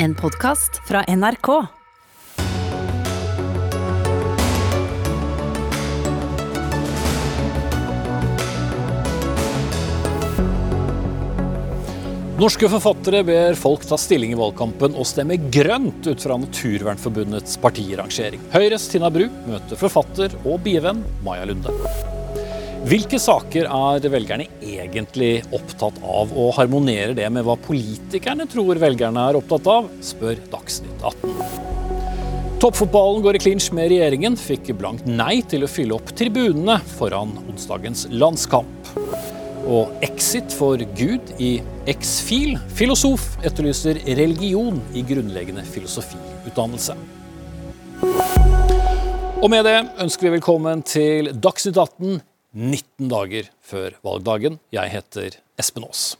En podkast fra NRK. Norske forfattere ber folk ta stilling i valgkampen og stemme grønt ut fra Naturvernforbundets partirangering. Høyres Tina Bru møter forfatter og bievenn Maja Lunde. Hvilke saker er velgerne egentlig opptatt av, og harmonerer det med hva politikerne tror velgerne er opptatt av, spør Dagsnytt 18. Toppfotballen går i klinsj med regjeringen, fikk blankt nei til å fylle opp tribunene foran onsdagens landskamp. Og exit for Gud i Exfil. Filosof etterlyser religion i grunnleggende filosofiutdannelse. Og med det ønsker vi velkommen til Dagsnytt 18 19 dager før valgdagen. Jeg heter Espen Aas.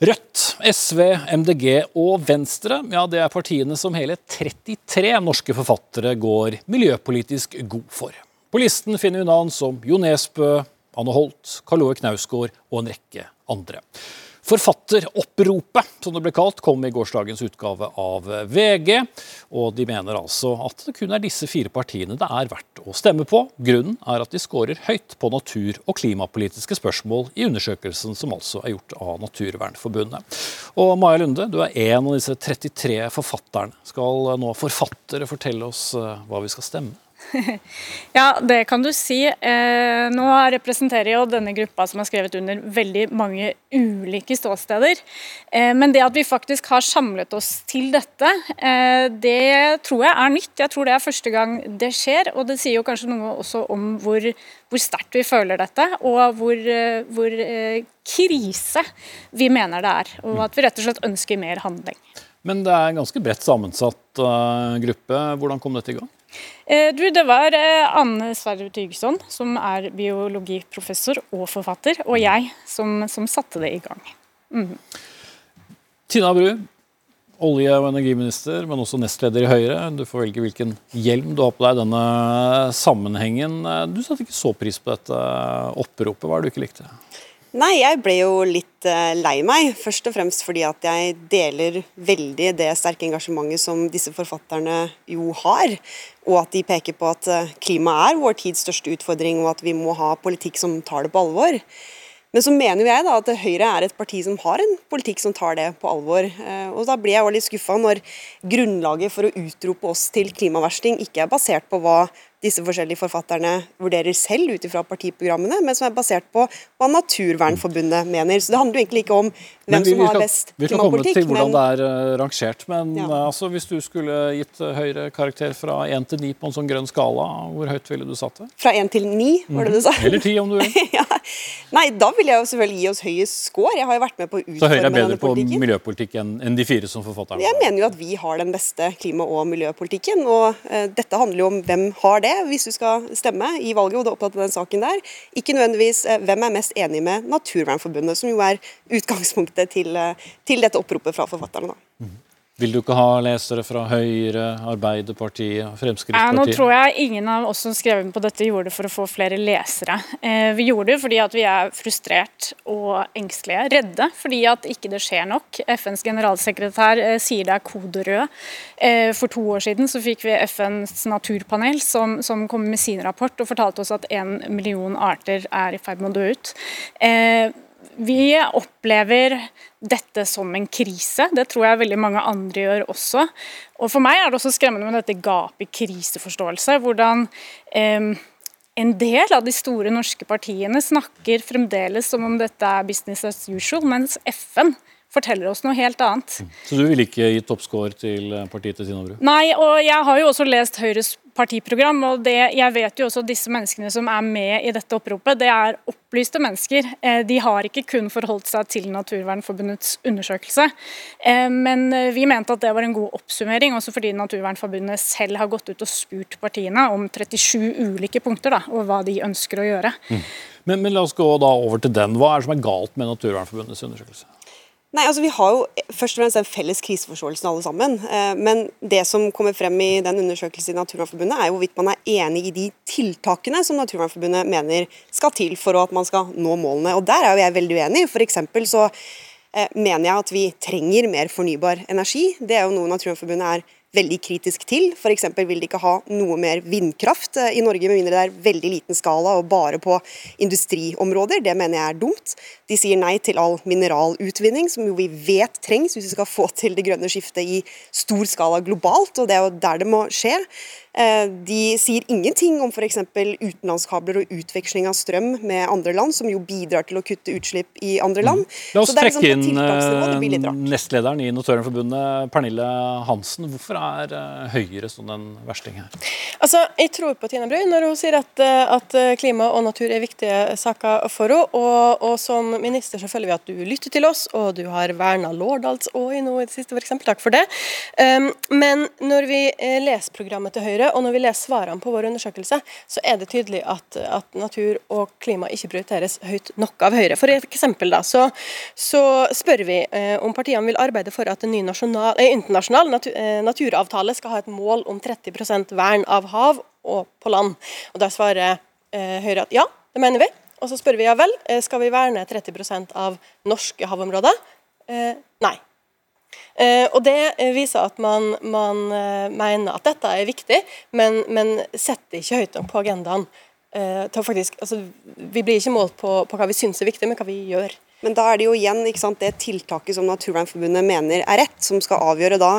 Rødt, SV, MDG og Venstre ja, det er partiene som hele 33 norske forfattere går miljøpolitisk god for. På listen finner vi navn som Jo Nesbø, Anne Holt, Karl Ove Knausgård og en rekke andre. Forfatteroppropet, som det ble kalt, kom i gårsdagens utgave av VG. Og de mener altså at det kun er disse fire partiene det er verdt å stemme på. Grunnen er at de skårer høyt på natur- og klimapolitiske spørsmål i undersøkelsen som altså er gjort av Naturvernforbundet. Og Maja Lunde, du er en av disse 33 forfatterne. Skal nå forfattere fortelle oss eh, hva vi skal stemme? Ja, det kan du si. Eh, nå representerer jo denne gruppa som har skrevet under veldig mange ulike ståsteder. Eh, men det at vi faktisk har samlet oss til dette, eh, det tror jeg er nytt. Jeg tror det er første gang det skjer. Og det sier jo kanskje noe også om hvor, hvor sterkt vi føler dette, og hvor, hvor krise vi mener det er. Og at vi rett og slett ønsker mer handling. Men det er en ganske bredt sammensatt gruppe. Hvordan kom dette i gang? Eh, du, det var eh, Anne Sverre Tygeson, som er biologiprofessor og forfatter, og jeg som, som satte det i gang. Mm. Tina Bru, olje- og energiminister, men også nestleder i Høyre. Du får velge hvilken hjelm du har på deg i denne sammenhengen. Du satte ikke så pris på dette oppropet. Hva er det du ikke likte? Nei, jeg ble jo litt uh, lei meg. Først og fremst fordi at jeg deler veldig det sterke engasjementet som disse forfatterne jo har. Og at de peker på at uh, klima er vår tids største utfordring, og at vi må ha politikk som tar det på alvor. Men så mener jeg da at Høyre er et parti som har en politikk som tar det på alvor. Uh, og da blir jeg jo litt skuffa når grunnlaget for å utrope oss til klimaversting ikke er basert på hva disse forskjellige forfatterne vurderer selv ut ifra partiprogrammene, men som er basert på hva Naturvernforbundet mener. Så det handler jo egentlig ikke om hvem som har best klimapolitikk. Vi skal komme til hvordan det er uh, rangert, men ja. uh, altså, hvis du skulle gitt høyere Høyre karakter fra 1 til 9 på en sånn grønn skala, hvor høyt ville du satt det? Fra 1 til 9, var det du sa? Eller 10 om du vil. ja. Nei, da vil jeg jo selvfølgelig gi oss høyest score. Jeg har jo vært med på å utforme Så Høyre er bedre på miljøpolitikk enn, en de fire som forfatterne? Jeg mener jo at vi har den beste klima- og miljøpolitikken, og dette handler jo om hvem har det det hvis du skal stemme i valget, og du den saken der. Ikke nødvendigvis eh, hvem er mest enig med Naturvernforbundet, som jo er utgangspunktet til, eh, til dette oppropet fra forfatterne. da. Vil du ikke ha lesere fra Høyre, Arbeiderpartiet, Fremskrittspartiet? Ja, nå tror jeg ingen av oss som skrev på dette gjorde det for å få flere lesere. Eh, vi gjorde det fordi at vi er frustrert og engstelige, redde fordi at ikke det skjer nok. FNs generalsekretær eh, sier det er kode rød. Eh, for to år siden så fikk vi FNs naturpanel som, som kom med sin rapport og fortalte oss at en million arter er i ferd med å dø ut. Eh, vi opplever dette som en krise. Det tror jeg veldig mange andre gjør også. Og For meg er det også skremmende med dette gapet i kriseforståelse. Hvordan eh, en del av de store norske partiene snakker fremdeles som om dette er business as usual, mens FN forteller oss noe helt annet. Så du ville ikke gitt toppscore til partiet til Tina Bru? Nei, og jeg har jo også lest Høyres partiprogram. og det, Jeg vet jo også disse menneskene som er med i dette oppropet, det er opplyste mennesker. Eh, de har ikke kun forholdt seg til Naturvernforbundets undersøkelse. Eh, men eh, vi mente at det var en god oppsummering, også fordi Naturvernforbundet selv har gått ut og spurt partiene om 37 ulike punkter da, og hva de ønsker å gjøre. Mm. Men, men, la oss gå da over til den. Hva er det som er galt med Naturvernforbundets undersøkelse? Nei, altså Vi har jo først og fremst den felles kriseforståelsen alle sammen. Eh, men det som kommer frem i den undersøkelsen i Naturvernforbundet, er jo hvorvidt man er enig i de tiltakene som Naturvernforbundet mener skal til for at man skal nå målene. Og Der er jo jeg veldig uenig. For så eh, mener jeg at vi trenger mer fornybar energi. Det er jo noe Naturvernforbundet er veldig kritisk til. F.eks. vil de ikke ha noe mer vindkraft eh, i Norge, med mindre det er veldig liten skala og bare på industriområder. Det mener jeg er dumt. De sier nei til all mineralutvinning, som jo vi vet trengs hvis vi skal få til det grønne skiftet i stor skala globalt, og det er jo der det må skje. Eh, de sier ingenting om f.eks. utenlandskabler og utveksling av strøm med andre land, som jo bidrar til å kutte utslipp i andre land. Mm. La oss liksom trekke inn eh, nestlederen i Notørforbundet, Pernille Hansen. Hvorfor er eh, Høyre sånn en versting her? Altså, Jeg tror på Tina Bru når hun sier at, at, klima og natur er viktige saker for henne. Og, og, som minister så føler vi at du lytter til oss, og du har verna Lårdalsåi nå i det siste, f.eks. Takk for det. Um, men når vi leser programmet til Høyre Høyre. Og når vi leser svarene på vår undersøkelse, så er det tydelig at, at natur og klima ikke prioriteres høyt nok av Høyre. For eksempel da, så, så spør vi eh, om partiene vil arbeide for at en ny nasjonal, eh, internasjonal natur, eh, naturavtale skal ha et mål om 30% vern av hav og på land. Og Da svarer eh, Høyre at ja, det mener vi. Og så spør vi ja vel, eh, skal vi verne 30% av norske havområder? Eh, nei. Eh, og Det eh, viser at man, man eh, mener at dette er viktig, men, men setter ikke høyt nok på agendaen. Faktisk, altså, vi blir ikke målt på, på hva vi syns er viktig, men hva vi gjør. Men da er det jo igjen sant, det tiltaket som Naturvernforbundet mener er rett, som skal avgjøre da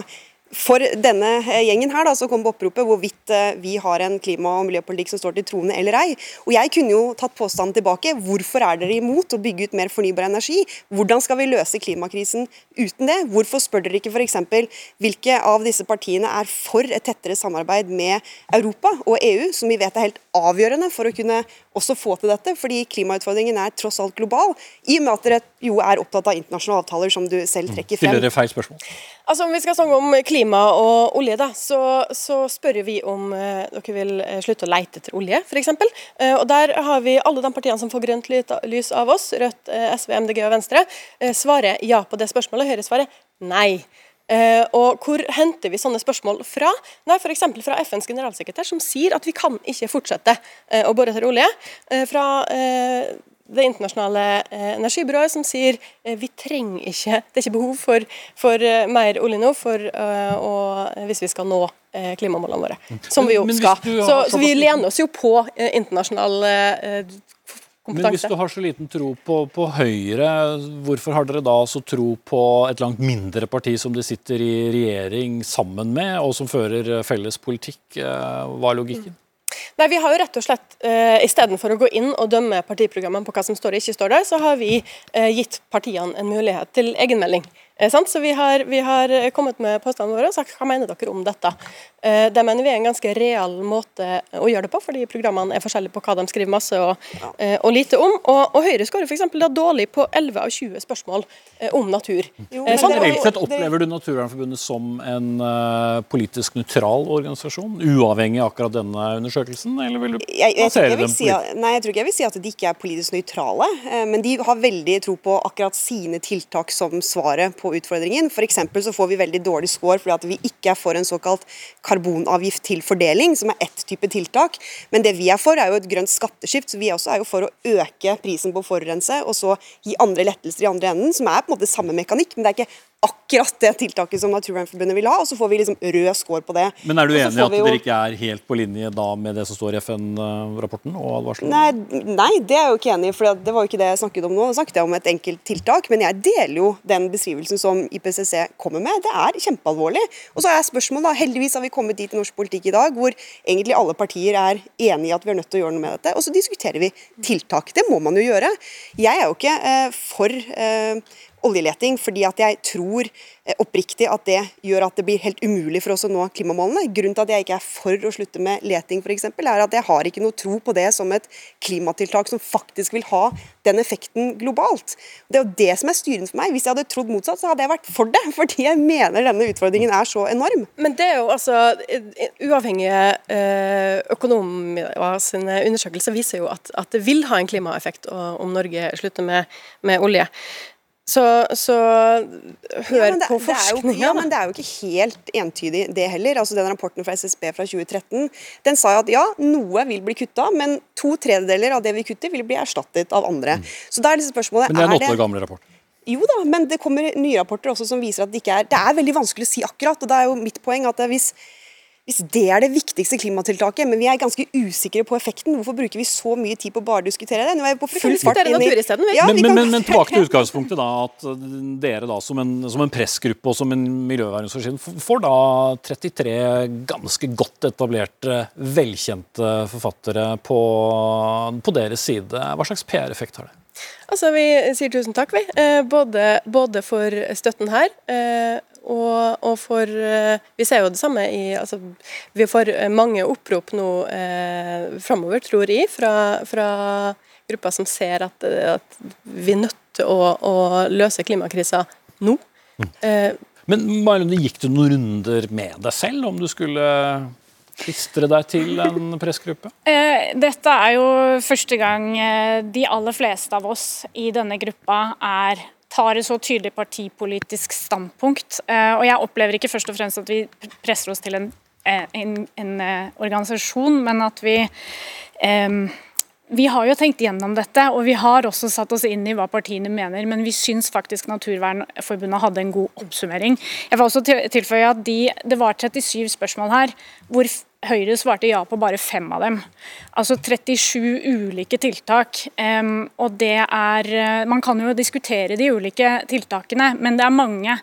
for denne eh, gjengen her da, så kom på oppropet hvorvidt eh, vi har en klima- og miljøpolitikk som står til troende eller ei. Og Jeg kunne jo tatt påstanden tilbake. Hvorfor er dere imot å bygge ut mer fornybar energi? Hvordan skal vi løse klimakrisen uten det? Hvorfor spør dere ikke f.eks. hvilke av disse partiene er for et tettere samarbeid med Europa og EU, som vi vet er helt avgjørende for å kunne også få til dette? Fordi klimautfordringen er tross alt global, i og med at dere jo er opptatt av internasjonale avtaler, som du selv trekker frem. Stiller dere feil spørsmål? Altså Om vi skal snakke om klima og olje, da, så, så spør vi om eh, dere vil eh, slutte å leite etter olje, f.eks. Eh, og der har vi alle de partiene som får grønt lys av oss, Rødt, eh, SV, MDG og Venstre, eh, svarer ja på det spørsmålet. Høyre svarer nei. Eh, og Hvor henter vi sånne spørsmål fra? Nei, F.eks. fra FNs generalsekretær, som sier at vi kan ikke fortsette eh, å bore etter olje. Eh, fra det internasjonale eh, energibyrået som sier eh, vi trenger ikke Det er ikke behov for, for eh, mer olje nå for, og, hvis vi skal nå klimamålene våre. Mm. Som vi jo skal. Så, så, vi lener oss jo på internasjonal kompetanse. Men hvis du har så liten tro på, på, Høyre, hvorfor har dere da så tro på et langt mindre parti som de sitter i regjering sammen med, og som fører felles politikk? Hva er logikken? Nei, vi har jo rett og slett, uh, Istedenfor å gå inn og dømme partiprogrammene på hva som står og ikke står der, så har vi uh, gitt partiene en mulighet til egenmelding. Eh, så vi har, vi har, kommet med påstandene våre og sagt hva mener dere om dette. Eh, det mener vi er en ganske real måte å gjøre det på, fordi programmene er forskjellige på hva de skriver masse og, eh, og lite om. Og, og Høyre skårer f.eks. dårlig på 11 av 20 spørsmål om natur. Jo, sånn, Reelt sett opplever du Naturvernforbundet som en politisk nøytral organisasjon, uavhengig av akkurat denne undersøkelsen, eller vil du jeg dem si Nei, jeg tror ikke jeg vil si at de ikke er politisk nøytrale, men de har veldig tro på akkurat sine tiltak som svaret på utfordringen. F.eks. så får vi veldig dårlig score fordi vi ikke er for en såkalt karbonavgift til fordeling, som er ett type tiltak. Men det vi er for, er jo et grønt skatteskift. Så vi også er jo for å øke prisen på å forurense, og så gi andre lettelser i andre enden, som er på en måte samme mekanikk. Men det er ikke akkurat det tiltaket som Naturvernforbundet vil ha, og så får vi liksom rød score på det. Men er du enig i at jo... dere ikke er helt på linje da med det som står i FN-rapporten og advarselen? Nei, nei, det er jeg jo ikke enig i, for det var jo ikke det jeg snakket om nå. Da snakket jeg om et enkelt tiltak, men jeg deler jo den beskrivelsen som IPCC kommer med. Det er kjempealvorlig. Og så er spørsmålet, da, heldigvis har vi kommet dit i norsk politikk i dag hvor egentlig alle partier er enige i at vi er nødt til å gjøre noe med dette, og så diskuterer vi tiltak. Det må man jo gjøre. Jeg er jo ikke eh, for eh, oljeleting, fordi at jeg tror eh, oppriktig at det gjør at det blir helt umulig for oss å nå klimamålene. Grunnen til at jeg ikke er for å slutte med leting, f.eks., er at jeg har ikke noe tro på det som et klimatiltak som faktisk vil ha den effekten globalt. Det er jo det som er styrende for meg. Hvis jeg hadde trodd motsatt, så hadde jeg vært for det. Fordi jeg mener denne utfordringen er så enorm. Men det er jo altså Uavhengige eh, økonomer sine undersøkelser viser jo at, at, det vil ha en klimaeffekt om Norge slutter med, med olje. Så, så hør ja, det, på forskninga. Ja, men det er jo ikke helt entydig, det heller. Altså Den rapporten fra SSB fra 2013 den sa at ja, noe vil bli kutta, men to tredjedeler av det vi kutter, vil bli erstattet av andre. Mm. Så da er liksom spørsmålet Men det er en åtte år gammel rapport? Jo da, men det kommer nye rapporter også som viser at det ikke er Det er veldig vanskelig å si akkurat, og det er jo mitt poeng at hvis hvis det er det viktigste klimatiltaket, men vi er ganske usikre på effekten, hvorfor bruker vi så mye tid på bare å diskutere det? Nå er vi på full fart inn i ja, men, men, men, men, tilbake til utgangspunktet, da, at dere da som en, som en pressgruppe og som en miljøvernorganisasjon får da 33 ganske godt etablerte, velkjente forfattere på, på deres side. Hva slags PR-effekt har det? Altså, Vi sier tusen takk, vi. Eh, både, både for støtten her. Eh, og, og, for eh, Vi ser jo det samme i altså, Vi får mange opprop nå eh, framover, tror jeg, fra, fra grupper som ser at, at, vi er nødt til å, å løse klimakrisa nå. Mm. Eh, Men Marlund, gikk du noen runder med deg selv om du skulle klistre deg til en pressgruppe? Eh, dette er jo første gang eh, de aller fleste av oss i denne gruppa er tar et så tydelig partipolitisk standpunkt. Eh, og jeg opplever ikke først og fremst at vi presser oss til en, eh, en, en eh, organisasjon, men at vi um, vi har jo tenkt gjennom dette, og vi har også satt oss inn i hva partiene mener, men vi syns faktisk Naturvernforbundet hadde en god oppsummering. Jeg vil også tilføye at de, Det var 37 spørsmål her, hvor Høyre svarte ja på bare fem av dem. Altså 37 ulike tiltak. Um, og det er eh, Man kan jo diskutere de ulike tiltakene, men det er mange.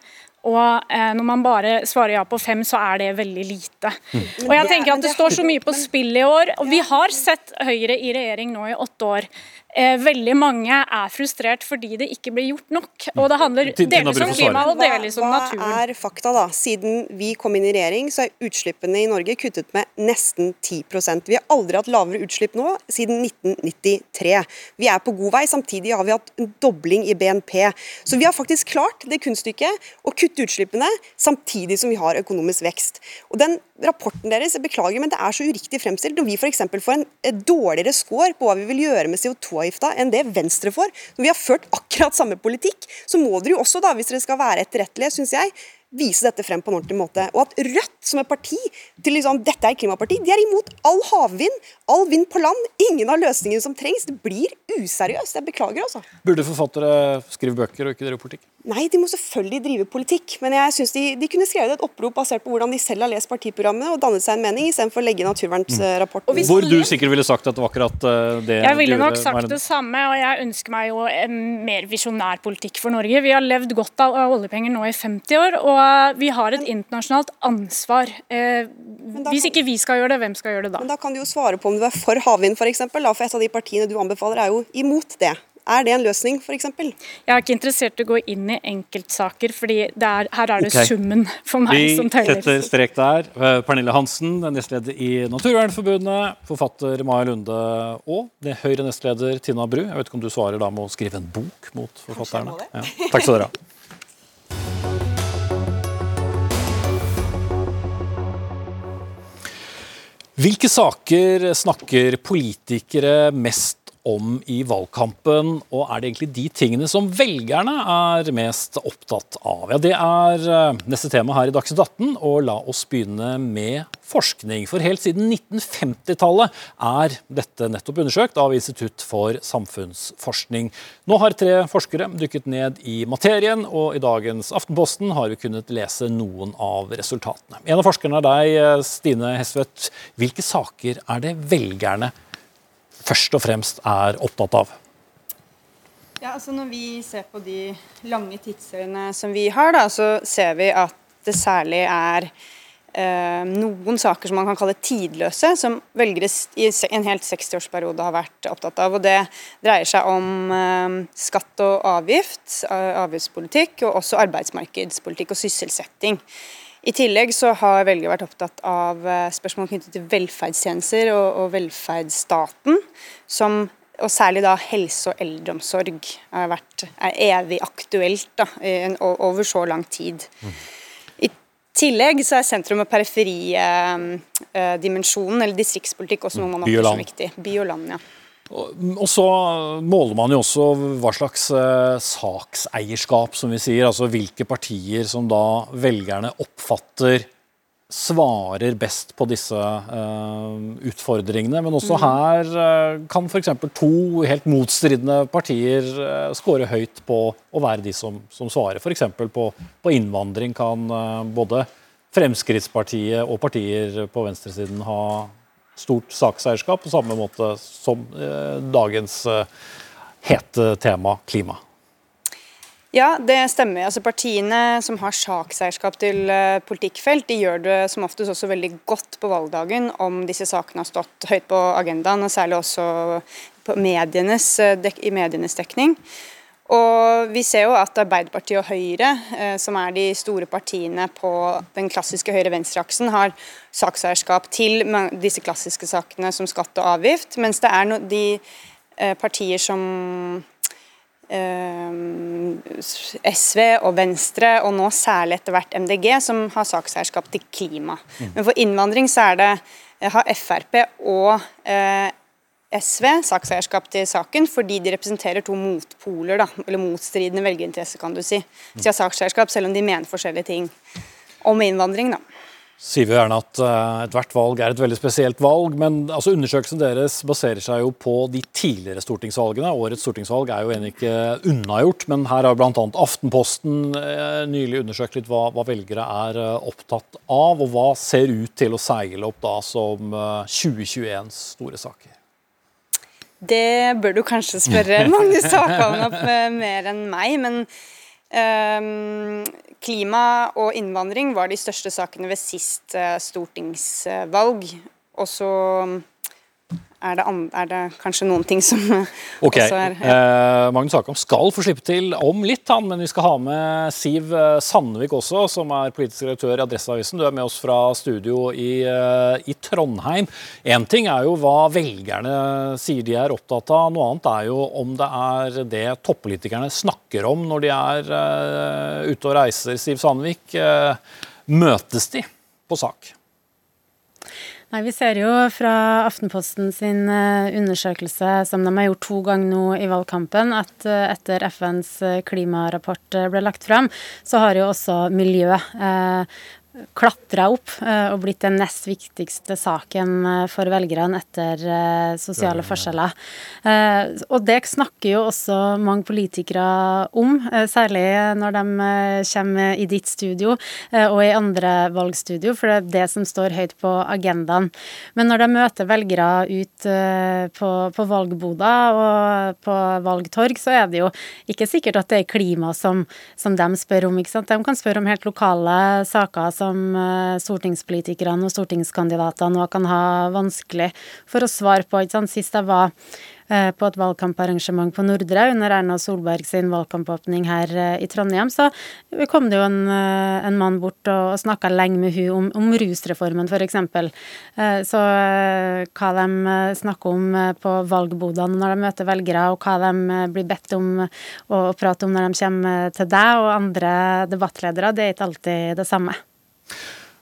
Og eh, når man bare svarer ja på fem, så er det veldig lite. Mm. Og jeg tenker at Det står så mye på spill i år. og Vi har sett Høyre i regjering nå i åtte år. Eh, veldig mange er frustrert fordi det ikke blir gjort nok. Og det handler delvis om klima og delvis om naturen. Hva er fakta, da? Siden vi kom inn i regjering, så er utslippene i Norge kuttet med nesten 10% Vi har aldri hatt lavere utslipp nå siden 1993. Vi er på god vei. Samtidig har vi hatt en dobling i BNP. Så vi har faktisk klart det kunststykket å kutte utslippene samtidig som vi har økonomisk vekst. Og den rapporten deres, jeg beklager, men det er så uriktig fremstilt. Når vi f.eks. får en dårligere score på hva vi vil gjøre med CO2-avgifta enn det Venstre får, når vi har ført akkurat samme politikk, så må dere jo også, da, hvis dere skal være etterrettelige, syns jeg, vise dette frem på en ordentlig måte. Og at Rødt som et parti til liksom, dette er klimaparti, de er imot all havvind, all vind på land, ingen av løsningene som trengs. Det blir useriøst. Jeg beklager, altså. Burde forfattere skrive bøker og ikke drive politikk? Nei, de må selvfølgelig drive politikk, men jeg syns de, de, kunne skrevet et opprop basert på hvordan de selv har lest partiprogrammet og dannet seg en mening, istedenfor å legge naturvernsrapporten. Mm. Hvor du sikkert ville sagt at det var akkurat eh, det Jeg ville nok sagt det samme, og jeg ønsker meg jo en mer visjonær politikk for Norge. Vi har levd godt av oljepenger nå i 50 år, og vi har et internasjonalt ansvar. Eh, hvis ikke vi skal gjøre det, hvem skal gjøre det da? Men Da kan du jo svare på om du er for havvind, f.eks. For, for et av de partiene du anbefaler er jo imot det. Er det en løsning, f.eks.? Jeg er ikke interessert i å gå inn i enkeltsaker, fordi er, her er det okay. summen for meg Vi som teller. Vi setter strek der. Eh, Pernille Hansen, nestleder i Naturvernforbundet, forfatter Maja Lunde og det Høyre-nestleder Tina Bru. Jeg vet ikke om du svarer da med å skrive en bok mot forfatterne? Ja. Takk skal dere ha. Hvilke saker snakker politikere mest om i valgkampen, og er det egentlig de tingene som velgerne er mest opptatt av? Ja, Det er eh, neste tema her i Dagsnytt 18, og la oss begynne med forskning. For helt siden 1950-tallet er dette nettopp undersøkt av Institutt for samfunnsforskning. Nå har tre forskere dykket ned i materien, og i dagens Aftenposten har vi kunnet lese noen av resultatene. En av forskerne er deg, eh, Stine Hesvedt. Hvilke saker er det velgerne først og fremst er opptatt av? Ja, altså Når vi ser på de lange tidsseriene som vi har, da, så ser vi at det særlig er eh, noen saker som man kan kalle tidløse, som velgere i en helt 60-årsperiode har vært opptatt av. og Det dreier seg om eh, skatt og avgift, avgiftspolitikk, og også arbeidsmarkedspolitikk og sysselsetting. I tillegg så har velgere vært opptatt av eh, spørsmål knyttet til velferdstjenester og, og velferdsstaten, som, og særlig da helse og eldreomsorg har vært, er evig aktuelt da, over så lang tid. Mm. I tillegg så er sentrum- og periferidimensjonen, eller distriktspolitikk, også noe man opplever som viktig. By og land, ja. Og så måler man jo også hva slags eh, sakseierskap, som vi sier. Altså hvilke partier som da velgerne oppfatter svarer best på disse uh, utfordringene. Men også mm. her uh, kan f.eks. to helt motstridende partier uh, score høyt på å være de som, som svarer. F.eks. På, på innvandring kan uh, både Fremskrittspartiet og partier på venstresiden ha stort sakseierskap, på samme måte som dagens hete tema klima. Ja, det stemmer. Altså Partiene som har sakseierskap til uh, politikkfelt, de gjør det som oftest også veldig godt på valgdagen om disse sakene har stått høyt på agendaen, og særlig også medienes, i medienes dekning. Og Vi ser jo at Arbeiderpartiet og Høyre, uh, som er de store partiene på den klassiske høyre-venstre-aksen, har sakseierskap til disse klassiske sakene som skatt og avgift, mens det er no de partier som Eh, SV og Venstre, og nå særlig etter hvert MDG, som har sakseierskap til klima. Mm. Men for innvandring så er det, eh, har Frp og eh, SV sakseierskap til saken, fordi de representerer to motpoler, da, eller motstridende velgerinteresser, kan du si. Så de har sakseierskap, selv om de mener forskjellige ting om innvandring. da sier vi gjerne at uh, ethvert valg er et veldig spesielt valg, men altså, undersøkelsen deres baserer seg jo på de tidligere stortingsvalgene. Årets stortingsvalg er jo ennå ikke unnagjort, men her har bl.a. Aftenposten uh, nylig undersøkt litt hva, hva velgere er uh, opptatt av, og hva ser ut til å seile opp da som 2021s store saker. Det bør du kanskje spørre Magnus Takvam om mer enn meg, men Um, klima og innvandring var de største sakene ved sist uh, stortingsvalg. Og så er det, er det, kanskje noen ting som okay. også er ja. eh, Magnus Akam skal få slippe til om litt, han, men vi skal ha med Siv eh, Sandvik også, som er politisk redaktør i Adresseavisen. Du er med oss fra studio i, eh, i Trondheim. Én ting er jo hva velgerne sier de er opptatt av, noe annet er jo om det er det toppolitikerne snakker om når de er uh, ute og reiser. Siv Sandvik, uh, møtes de på sak? Nei, Vi ser jo fra Aftenposten sin eh, undersøkelse, som de har gjort to ganger nå i valgkampen, at eh, etter FNs eh, klimarapport ble lagt fram, så har jo også miljø klatra opp eh, og blitt den nest viktigste saken eh, for velgerne etter eh, sosiale forskjeller. Og det snakker jo også mange politikere om, særlig når de kommer i ditt studio og i andre valgstudio, for det er det som står høyt på agendaen. Men når de møter velgere ut på, på valgboder og på valgtorg, så er det jo ikke sikkert at det er klima som, som de spør om. ikke sant? De kan spørre om helt lokale saker som som eh, stortingspolitikerne og stortingskandidatene nå kan ha vanskelig for å svare på. Ikke sant? Sist jeg var eh, på et valgkamparrangement på Nordre under Erna Solberg sin valgkampåpning her eh, i Trondheim, så kom det jo en, en mann bort og, og snakka lenge med hun om, om rusreformen, f.eks. Så hva de snakker om på valgbodene når de møter velgere, og hva de blir bedt om å prate om når de kommer til deg og andre debattledere, det er ikke alltid det samme.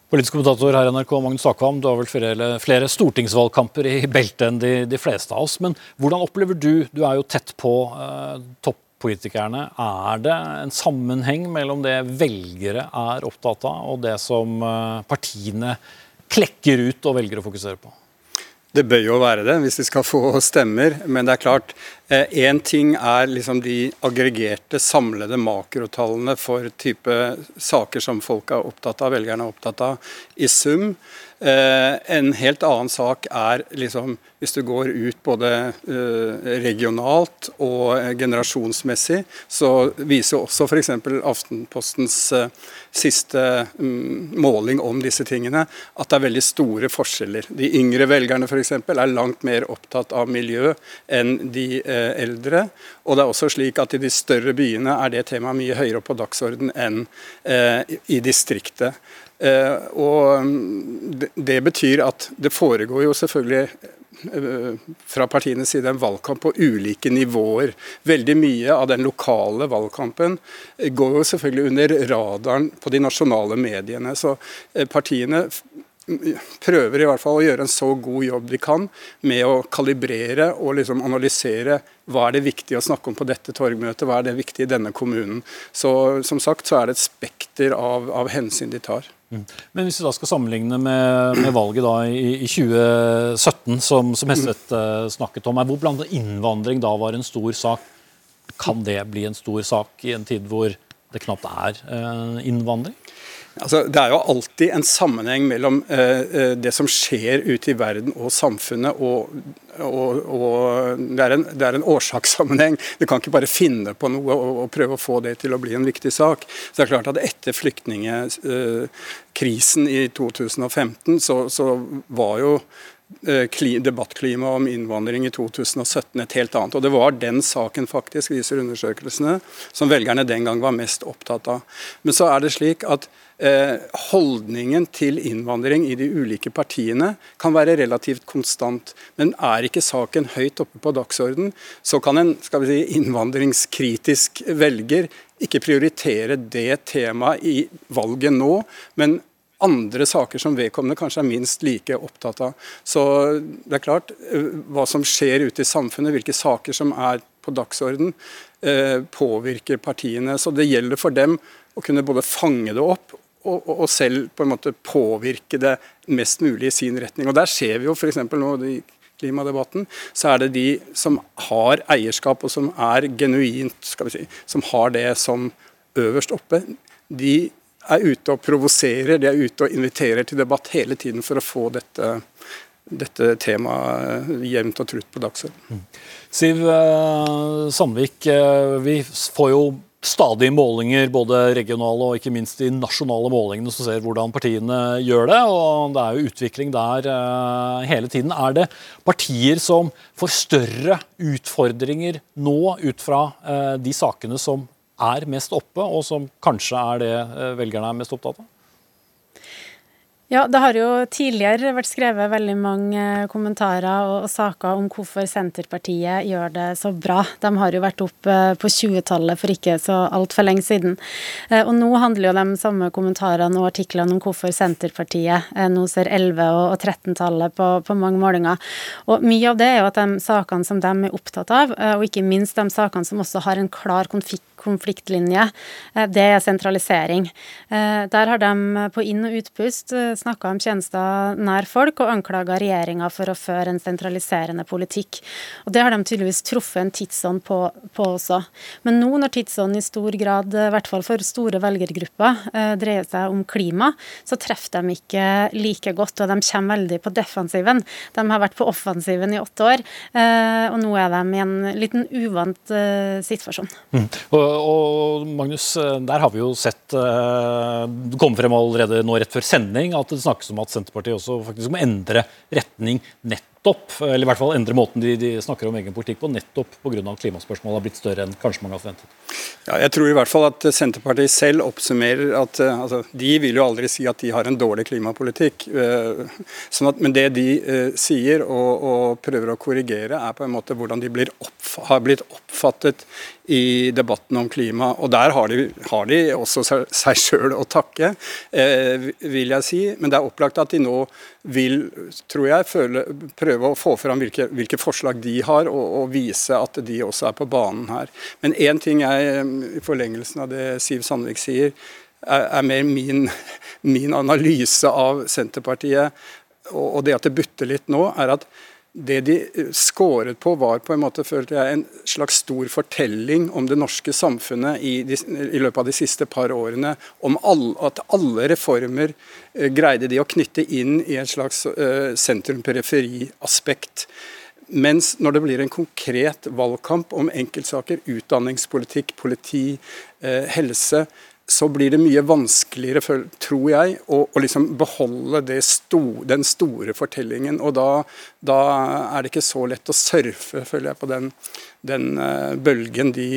Politisk kommentator her i NRK, Magnus Akvam, du har vel flere, flere stortingsvalgkamper i beltet enn de, de, fleste av oss. Men hvordan opplever du, du er jo tett på eh, toppolitikerne, er det en sammenheng mellom det velgere er opptatt av, og det som eh, partiene klekker ut og velger å fokusere på? Det bør jo være det, hvis vi skal få stemmer. Men det er klart, én eh, ting er liksom de aggregerte, samlede makrotallene for type saker som folk er opptatt av, velgerne er opptatt av, i sum. Eh, en helt annen sak er liksom, hvis du går ut både eh, regionalt og generasjonsmessig, så viser også f.eks. Aftenpostens siste mm, måling om disse tingene at det er veldig store forskjeller. De yngre velgerne f.eks. er langt mer opptatt av miljø enn de eldre. Og det er også slik at i de større byene er det temaet mye høyere opp på dagsorden enn i distriktet. Eh, og mm, det betyr at det foregår jo selvfølgelig eh, fra partienes side en valgkamp på ulike nivåer. Veldig mye av den lokale valgkampen går jo selvfølgelig under radaren på de nasjonale mediene. Så eh, partiene prøver i hvert fall å gjøre en så god jobb de kan med å kalibrere og liksom analysere hva er det viktig å snakke om på dette torgmøtet, hva er det viktig i denne kommunen. Så som sagt så er det et spekter av, av hensyn de tar. Mm. Men hvis vi da skal sammenligne med, med valget da i, i 2017, som, som Hesset uh, snakket om, er hvor blant innvandring da var en stor sak. Kan det bli en stor sak i en tid hvor det knapt er uh, innvandring? Altså, det er jo alltid en sammenheng mellom eh, eh, det som skjer ute i verden og samfunnet, og, og, og det, er en, det, er en, årsakssammenheng. Du kan ikke bare finne på noe og, og, prøve å få det til å bli en viktig sak. Så det er klart at Etter flyktningkrisen eh, i 2015 så, så var jo Eh, debattklimaet om innvandring i 2017 et helt annet. Og Det var den saken faktisk, viser undersøkelsene, som velgerne den gang var mest opptatt av. Men så er det slik at eh, holdningen til innvandring i de ulike partiene kan være relativt konstant. Men er ikke saken høyt oppe på dagsorden, så kan en skal vi si, innvandringskritisk velger ikke prioritere det temaet i valget nå, men andre saker som vedkommende kanskje er minst like opptatt av. Så det er klart, eh, hva som skjer ute i samfunnet, hvilke saker som er på dagsorden, eh, påvirker partiene. Så det gjelder for dem å kunne både fange det opp og, og, selv på en måte påvirke det mest mulig i sin retning. Og Der ser vi jo f.eks. nå i klimadebatten, så er det de som har eierskap og som er genuint, skal vi si, som har det som øverst oppe. De er ute og provoserer, de er ute og inviterer til debatt hele tiden for å få dette, dette temaet jevnt og trutt på dagsordenen. Mm. Siv eh, Sandvik, eh, vi får jo stadig målinger, både regionale og ikke minst de nasjonale målingene, som ser hvordan partiene gjør det. og Det er jo utvikling der uh, hele tiden. Er det partier som får større utfordringer nå ut fra uh, de sakene som er mest oppe, og som kanskje er det eh, velgerne er mest opptatt av? Ja, det har jo tidligere vært skrevet veldig mange kommentarer og, saker om hvorfor Senterpartiet gjør det så bra. De har jo vært opp eh, på 20-tallet for ikke så altfor lenge siden. Eh, og nå handler jo de samme kommentarene og artiklene om hvorfor Senterpartiet nå ser 11- og 13-tallet på, på, mange målinger. Og mye av det er jo at de sakene som de er opptatt av, og ikke minst de sakene som også har en klar konflikt konfliktlinje, eh, det er sentralisering. Eh, der har de på inn- og utpust eh, snakka om tjenester nær folk og anklaga regjeringa for å føre en sentraliserende politikk. Og Det har de tydeligvis truffet en tidsånd på, på, også. Men nå når tidsånden i stor grad, i hvert fall for store velgergrupper, dreier seg om klima, så treffer de ikke like godt, og de kommer veldig på defensiven. De har vært på offensiven i åtte år, og nå er de i en liten uvant situasjon. Mm. Og og Magnus, eh, der har vi jo sett eh, Det komme frem allerede nå rett før sending at det snakkes om at Senterpartiet også faktisk må endre retning nettopp eller i hvert fall endre måten de, de snakker om egen politikk på, nettopp pga. klimaspørsmålet har blitt større enn kanskje mange har forventet? Ja, jeg tror i hvert fall at Senterpartiet selv oppsummerer at uh, altså, de vil jo aldri si at de har en dårlig klimapolitikk. Uh, sånn at, men det de sier og, og, prøver å korrigere, er på en måte hvordan de opp, har blitt oppfattet i debatten om klima. Og der har de, har de også seg sjøl å takke, vil jeg si. Men det er opplagt at de nå vil, tror jeg, føle, prøve å få fram hvilke, hvilke forslag de har, og, og, vise at de også er på banen her. Men én ting jeg, i forlengelsen av det Siv Sandvik sier, er, er mer min, min, analyse av Senterpartiet, og, og det at det butter litt nå, er at det de skåret på, var på en måte, følte jeg, en slags stor fortelling om det norske samfunnet i, de, i løpet av de siste par årene. Om all, at alle reformer eh, greide de å knytte inn i en slags eh, sentrum-periferi-aspekt. Mens når det blir en konkret valgkamp om enkeltsaker, utdanningspolitikk, politi, eh, helse, så blir det mye vanskeligere, tror jeg, å, å liksom beholde sto, den store fortellingen. Og da, da, er det ikke så lett å surfe, føler jeg, på den, den uh, bølgen de,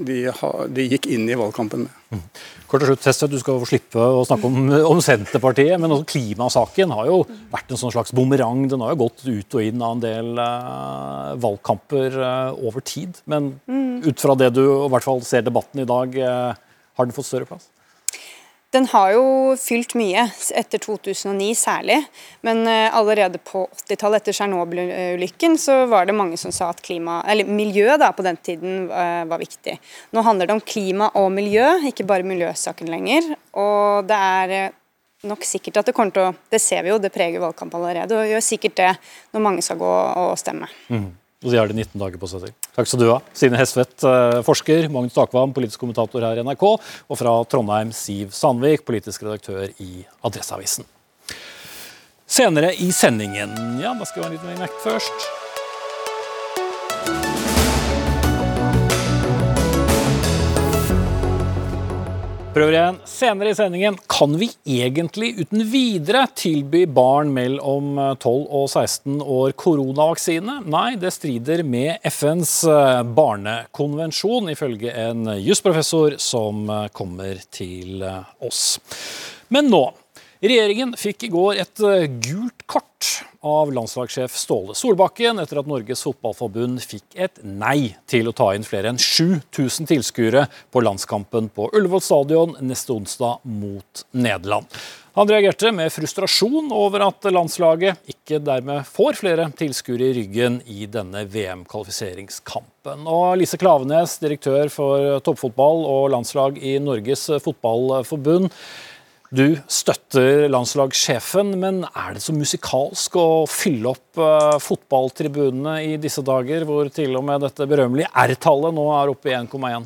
de, ha, de, gikk inn i valgkampen med. Mm. Kort til slutt, Teste, Du skal få slippe å snakke om, om Senterpartiet, men også klimasaken har jo vært en sånn slags bumerang. Den har jo gått ut og inn av en del uh, valgkamper uh, over tid. Men mm. ut fra det du i hvert fall ser debatten i dag, har den fått større plass? Den har jo fylt mye, etter 2009 særlig. Men eh, allerede på 80-tallet, etter Tsjernobyl-ulykken, så var det mange som sa at klima, eller miljø da, på den tiden eh, var viktig. Nå handler det om klima og miljø, ikke bare miljøsaken lenger. Og det er eh, nok sikkert at det kommer til å Det ser vi jo, det preger valgkampen allerede, og gjør sikkert det når mange skal gå og stemme. Mm. Og de har det 19 dager på seg til. Takk skal du ha. Sine Hesvedt, eh, forsker, Magnus Takvam, politisk kommentator her i NRK, og fra Trondheim, Siv Sandvik, politisk redaktør i Adresseavisen. Senere i sendingen Ja, da skal vi ha en liten vignett først. Prøver igjen. Senere i sendingen kan vi egentlig uten videre tilby barn mellom 12 og 16 år koronavaksine? Nei, det strider med FNs eh, barnekonvensjon, ifølge en jusprofessor som eh, kommer til eh, oss. Men nå Regjeringen fikk i går et eh, gult kort av landslagssjef Ståle Solbakken etter at Norges Fotballforbund fikk et nei til å ta inn flere enn 7000 tilskuere på landskampen på Ullevål stadion neste onsdag mot Nederland. Han reagerte med frustrasjon over at landslaget ikke dermed får flere tilskuere i ryggen i denne VM-kvalifiseringskampen. Og Lise Klavenes, direktør for toppfotball og landslag i Norges Fotballforbund. Du støtter landslagssjefen, men er det så musikalsk å fylle opp uh, fotballtribunene i disse dager, hvor til og med dette berømmelige R-tallet nå er oppe i 1,1?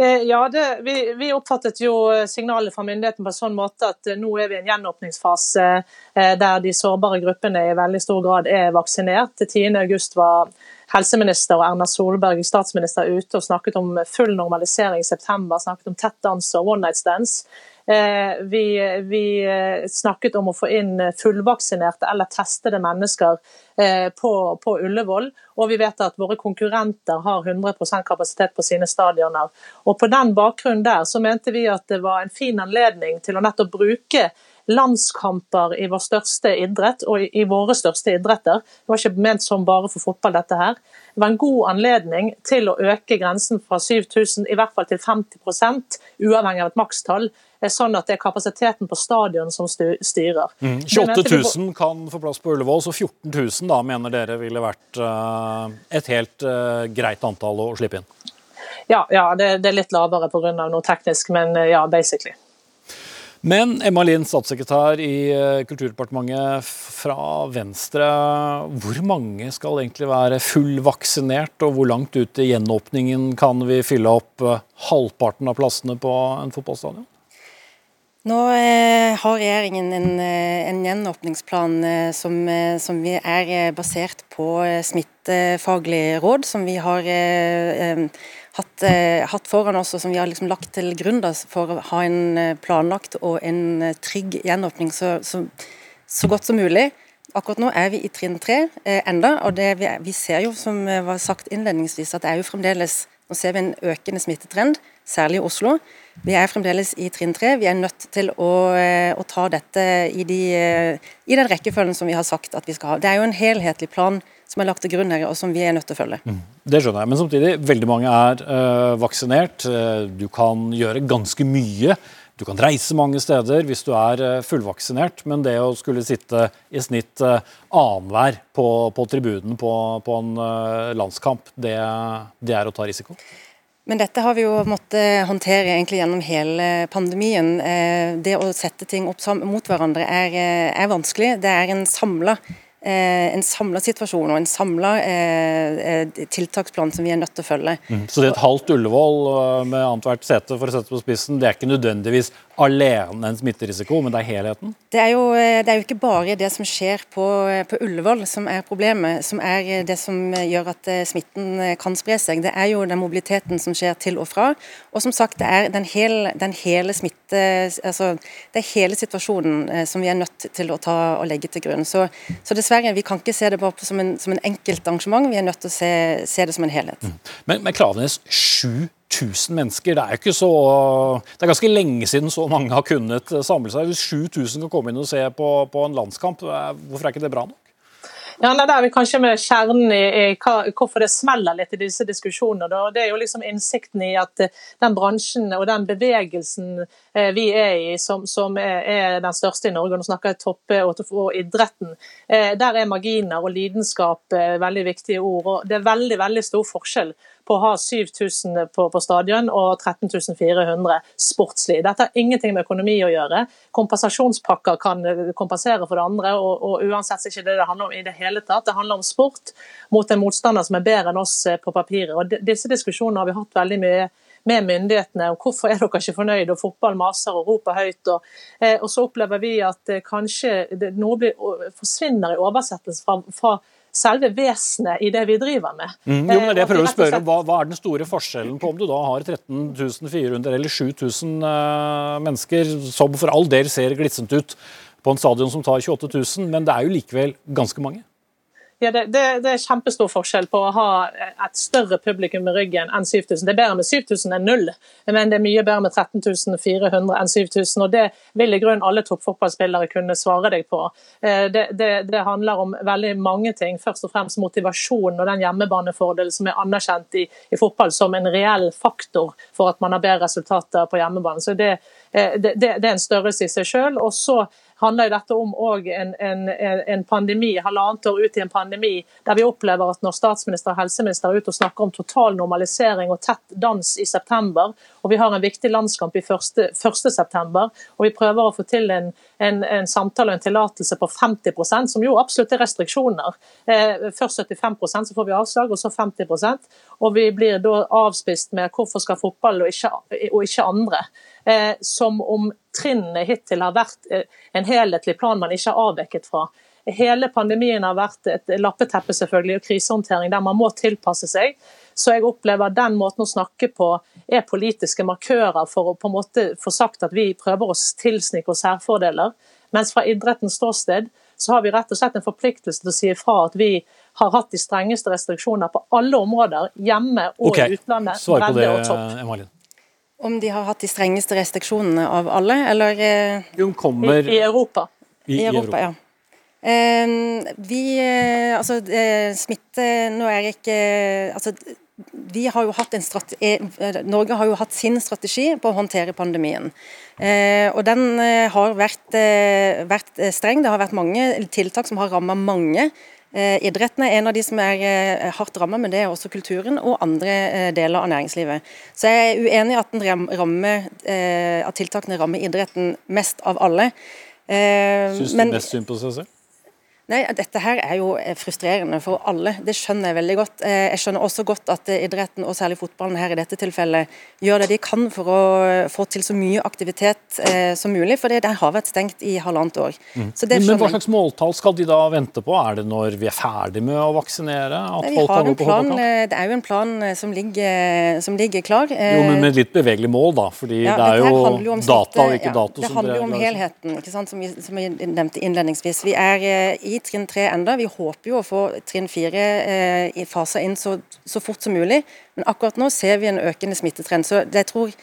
Eh, ja, det, vi, vi, oppfattet jo signalet fra myndighetene på en sånn måte at eh, nå er vi i en gjenåpningsfase der de sårbare gruppene i veldig stor grad er vaksinert. 10.8 var helseminister og Erna Solberg statsminister ute og snakket om full normalisering i september, snakket om tett dans og one night stands. Eh, vi, vi, eh, snakket om å få inn fullvaksinerte eller testede mennesker eh, på, på, Ullevål. Og vi vet at våre konkurrenter har 100% kapasitet på sine stadioner. Og På den bakgrunnen der så mente vi at det var en fin anledning til å nettopp bruke landskamper i vår største idrett og i, våre største idretter. Det var ikke ment som bare for fotball, dette her. Det var en god anledning til å øke grensen fra 7000 i hvert fall til 50% uavhengig av et makstall. Sånn at det er kapasiteten på stadion som styrer. Mm. 28 000 kan få plass på Ullevål, så 14 000 da mener dere ville vært uh, et helt uh, greit antall å slippe inn? Ja, ja det, det, er litt lavere pga. noe teknisk, men uh, ja, basically. Men Emma Lind, statssekretær i eh, Kulturdepartementet fra Venstre. Hvor mange skal egentlig være fullvaksinert, og hvor langt ut i gjenåpningen kan vi fylle opp eh, halvparten av plassene på en fotballstadion? Nå eh, har regjeringen en, eh, en gjenåpningsplan eh, som, som er basert på smittefaglig råd, som vi har hatt, hatt, foran oss, og som vi har liksom lagt til grunn for å ha en planlagt og en trygg gjenåpning så, så, så, godt som mulig. Akkurat nå er vi i trinn tre eh, enda, og det, vi, vi, ser jo, som var sagt innledningsvis, at det er jo fremdeles Nå ser vi en økende smittetrend, særlig i Oslo. Vi er fremdeles i trinn tre. Vi er nødt til å, å ta dette i, de, i den rekkefølgen som vi har sagt at vi skal ha. Det er jo en helhetlig plan som er lagt til grunn her, og som vi er nødt til å følge. Mm. Det skjønner jeg, men samtidig, veldig mange er øh, vaksinert. Du kan gjøre ganske mye. Du kan reise mange steder hvis du er uh, fullvaksinert, men det å skulle sitte i snitt uh, annenhver på, på, tribunen på, på en landskamp, det, det er å ta risiko? Men dette har vi jo måttet håndtere gjennom hele pandemien. Det å sette ting opp mot hverandre er, er vanskelig. Det er en samla Eh, en samla situasjon og en samla eh, eh, tiltaksplan som vi er nødt til å følge. Mm. Så det er et halvt Ullevål med annethvert sete for å sette på spissen, det er ikke nødvendigvis alene en smitterisiko, men det er helheten? Det er jo, det er jo ikke bare det som skjer på, på, Ullevål som er problemet, som er det som gjør at smitten kan spre seg. Det er jo den mobiliteten som skjer til og fra. Og som sagt, det er den hele, den hele smitte, altså, det er hele situasjonen som vi er nødt til å ta og legge til grunn. Så, så dessverre Vi kan ikke se det bare som en, som en enkelt arrangement, vi er nødt til å se, se det som en helhet. Mm. Men, men Klavenes, 7000 mennesker, det er jo ikke så Det er ganske lenge siden så mange har kunnet samle seg. Hvis 7000 kan komme inn og se på, på en landskamp, hvorfor er ikke det bra nok? Ja, nei, Det er vi kanskje med kjernen i, i hva, hvorfor det smeller litt i disse diskusjonene. Da. Det er jo liksom innsikten i at eh, den bransjen og den bevegelsen eh, vi er i, som, som er, er, den største i Norge, nå snakker jeg toppe og, og idretten, eh, der er marginer og lidenskap eh, veldig viktige ord. og Det er veldig, veldig stor forskjell på å ha 7000 på, på stadion og 13.400 sportslig. Dette har ingenting med økonomi å gjøre. Kompensasjonspakker kan kompensere for det andre, og, og uansett ikke det det handler om i det hele tatt. Det handler om sport mot en motstander som er bedre enn oss eh, på papiret. Og Disse diskusjonene har vi hatt veldig mye med myndighetene om hvorfor er dere ikke fornøyd, og fotball maser og roper høyt. Og, eh, og så opplever vi at eh, kanskje noe blir, forsvinner i oversettelse fra, fra selve vesenet i det vi driver med. Mm, jo, men det jeg prøver å spørre om, hva, hva, er den store forskjellen på om du da har 13 400 eller 7000 uh, mennesker, som for all del ser glissent ut på en stadion som tar 28 000, men det er jo likevel ganske mange? Ja, det, det, det, er kjempestor forskjell på å ha et større publikum i ryggen enn 7000. Det er bedre med 7000 enn null, men det er mye bedre med 13 400 enn 7000. og Det vil i grunnen alle toppfotballspillere kunne svare deg på. Eh, det, det, handler om veldig mange ting. Først og fremst motivasjonen og den hjemmebanefordelen som er anerkjent i, i, fotball som en reell faktor for at man har bedre resultater på hjemmebane. Så det, eh, er en størrelse i seg selv. Og så handler dette om en, en, en, pandemi, halvannet år ut i en pandemi, der vi opplever at når statsminister og helseminister er ute og snakker om total normalisering og tett dans i september, og vi har en viktig landskamp i 1. september, og vi prøver å få til en, en samtale og en tillatelse på 50% som jo absolutt er restriksjoner. Eh, først 75 så får vi avslag, og så 50% og vi blir da avspist med hvorfor skal fotball og ikke, og ikke andre. Eh, som om trinnene hittil har vært eh, en helhetlig plan man ikke har avveket fra. Hele pandemien har vært et lappeteppe selvfølgelig, og krisehåndtering der man må tilpasse seg. Så jeg opplever at den måten å snakke på er politiske markører for å på en måte få sagt at vi prøver å tilsnike oss særfordeler. Mens fra idrettens ståsted så har vi rett og slett en forpliktelse til å si ifra at vi har hatt de strengeste restriksjoner på alle områder, hjemme og okay. i utlandet. Svar på det, Emalien. Om de har hatt de strengeste restriksjonene av alle, eller De eh, kommer I, i Europa. I, I Europa, ja. Uh, vi uh, Altså, uh, smitte Nå er ikke Altså, vi har jo hatt en strategi, Norge har jo hatt sin strategi på å håndtere pandemien. og Den har vært, vært streng. Det har vært mange tiltak som har rammet mange Eh, idretten er en av de som er eh, hardt rammet, men det er også kulturen og andre eh, deler av næringslivet. Så jeg er uenig i at, rammer, at tiltakene rammer idretten mest av alle. Syns du mest synd på seg selv? Nei, Dette her er jo eh, frustrerende for alle, det skjønner jeg veldig godt. Eh, jeg skjønner også godt at eh, idretten, og særlig fotballen her i dette tilfellet, gjør det de kan for å få til så mye aktivitet som mulig, for det har vært stengt i halvannet år. Mm. Men Hva slags måltall skal de da vente på? Er det når vi er ferdig med å vaksinere? Nei, vi har en plan, det er jo en plan som ligger, som ligger klar. Jo, men Med litt bevegelig mål, da? fordi ja, det er jo data og ikke ja, dato. Det handler jo om helheten, ikke sant? Som, vi, som vi nevnte innledningsvis. Vi er i trinn tre enda. Vi håper jo å få trinn fire eh, fasa inn så, så, fort som mulig, men akkurat nå ser vi en økende smittetrend. Så det jeg tror